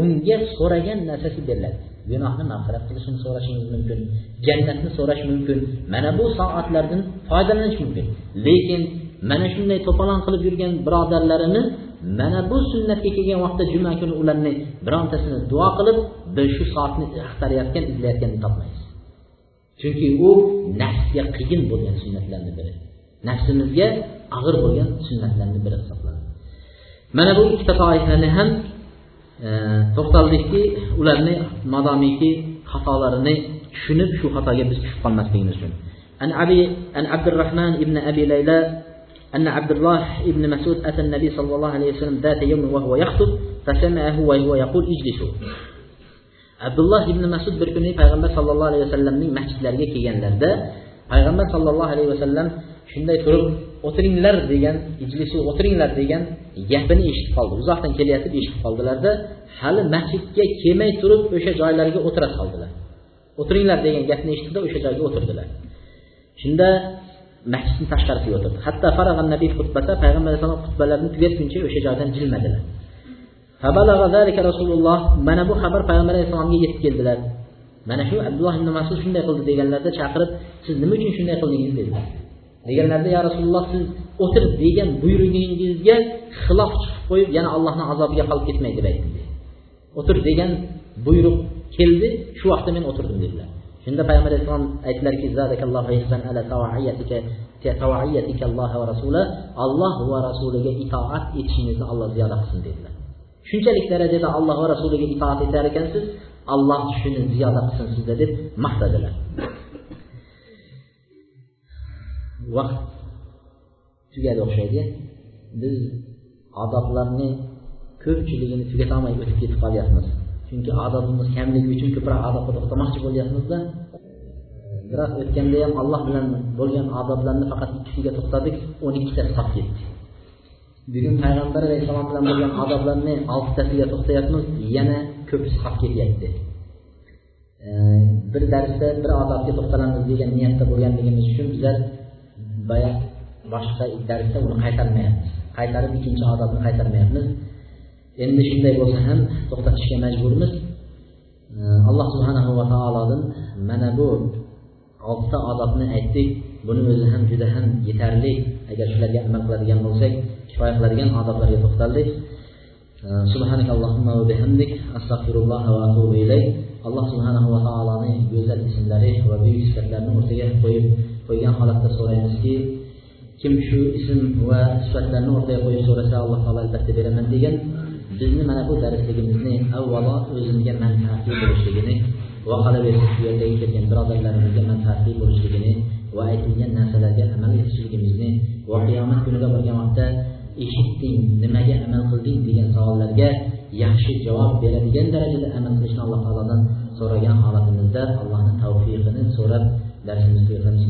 unga so'ragan narsasi beriladi. Gunohni mag'firat qilishini so'rashingiz mumkin jannatni so'rash mumkin mana bu soatlardan foydalanish mumkin. Lekin mana shunday to'polon qilib yurgan birodarlarini mana bu sunnatga kelgan vaqtda juma kuni ularni birontasini duo qilib biz shu soatni axtarayotgan izlayotganini topmaymiz. Chunki u nafsga qiyin bo'lgan sunnatlarni biri. Nafsimizga og'ir bo'lgan sunnatlarni biri hisoblanadi. Mana bu ikkita toifani ham e, to'xtaldikki ularni madomiki xatolarini tushunib shu xatoga biz tushib qolmasligimiz uchun. An abi an abdurahmon ibn abi layla أن عبد الله بن مسعود أتى النبي صلى الله عليه وسلم ذات يوم وهو يخطب فسمعه وهو يقول اجلسوا abdulloh ibn masud bir kuni payg'ambar sallallohu alayhi vasallamning masjidlariga kelganlarida payg'ambar sallallohu alayhi vasallam shunday turib o'tiringlar degan ijlisu o'tiringlar degan gapini eshitib qoldi uzoqdan kelayotib eshitib qoldilarda hali masjidga kelmay turib o'sha joylariga o'tira soldilar o'tiringlar degan gapni eshitdida o'sha joyga o'tirdilar shunda masjidni tashqarisiga o'tirdi hatto farag'an nabiy xutbasi payg'ambar alayhissalom xutbalarini tugatguncha o'sha joydan jilmadilar. Rasululloh mana bu xabar payg'ambar alayhissalomga yetib keldilar. Mana shu abdulloh ibn masud shunday qildi deganlarida chaqirib siz nima uchun shunday qildingiz? dedilar. Deganlarida ya rasululloh siz o'tir degan buyrugingizga xilof chiqib qo'yib yana allohni azobiga qolib ketmay deb aytdim o'tir degan buyruq keldi shu vaqtda men o'tirdim dedilar. Shunda payg'ambar alayhissalom aytdilarki alloh va rasuliga itoat etishingizni alloh ziyoda qilsin dedilar shunchalik darajada alloh va rasuliga itoat etar ekansiz alloh shuni ziyoda qilsin sizda deb maqtadilar vaqt tugadi o'xshaydi biz odoblarni ko'pchiligini tugatolmay o'tib ketib qolyapmiz chunki odobimiz kamligi uchun ko'proq odobga to'xtamoqchi bo'lyapmizda. Biroq o'tganda ham alloh bilan bo'lgan odoblarni faqat ikkisiga to'xtadik o'n ikkitasi qolib ketdi bugun payg'ambar alayhissalom bilan bo'lgan odoblarni oltitasiga to'xtayapmiz yana ko'pisi qolib ketyapti. Bir darsda bir odobga to'xtalamiz degan niyatda bo'lganligimiz uchun bizlar boya boshqa darsda uni qaytarmayapmiz. Qaytarib ikkinchi odobni qaytarmayapmiz. endi shunday bo'lsa ham to'xtatishga majburmiz. Alloh subhanahu va taolodan mana bu oltita odobni aytdik. Buni o'zi ham juda ham yetarli. Agar shularga amal qiladigan bo'lsak kifoya qiladigan odoblarga to'xtaldik. Subhanak allohumma va bihamdik. Astag'firulloh va atubu ilayk. Alloh subhanahu va taoloni go'zal ismlari va buyuk sifatlarini o'rtaga qo'yib qo'ygan holatda so'raymizki kim shu ism va sifatlarni o'rtaga qo'yib so'rasa alloh taolo albatta beraman degan. Bizni mana bu darsligimizni avvalo o'zimizga manfaatli bo'lishligini va qolaversa shu yerdagi kelgan birodarlarimizga manfaatli bo'lishligini va aytilgan narsalarga amal etishligimizni va qiyomat kuniga borgan vaqtda eshitding nimaga amal qilding degan savollarga yaxshi javob beradigan darajada amal qilishni alloh taolodan so'ragan holatimizda allohni tavfiqini so'rab darsimizni tugatamiz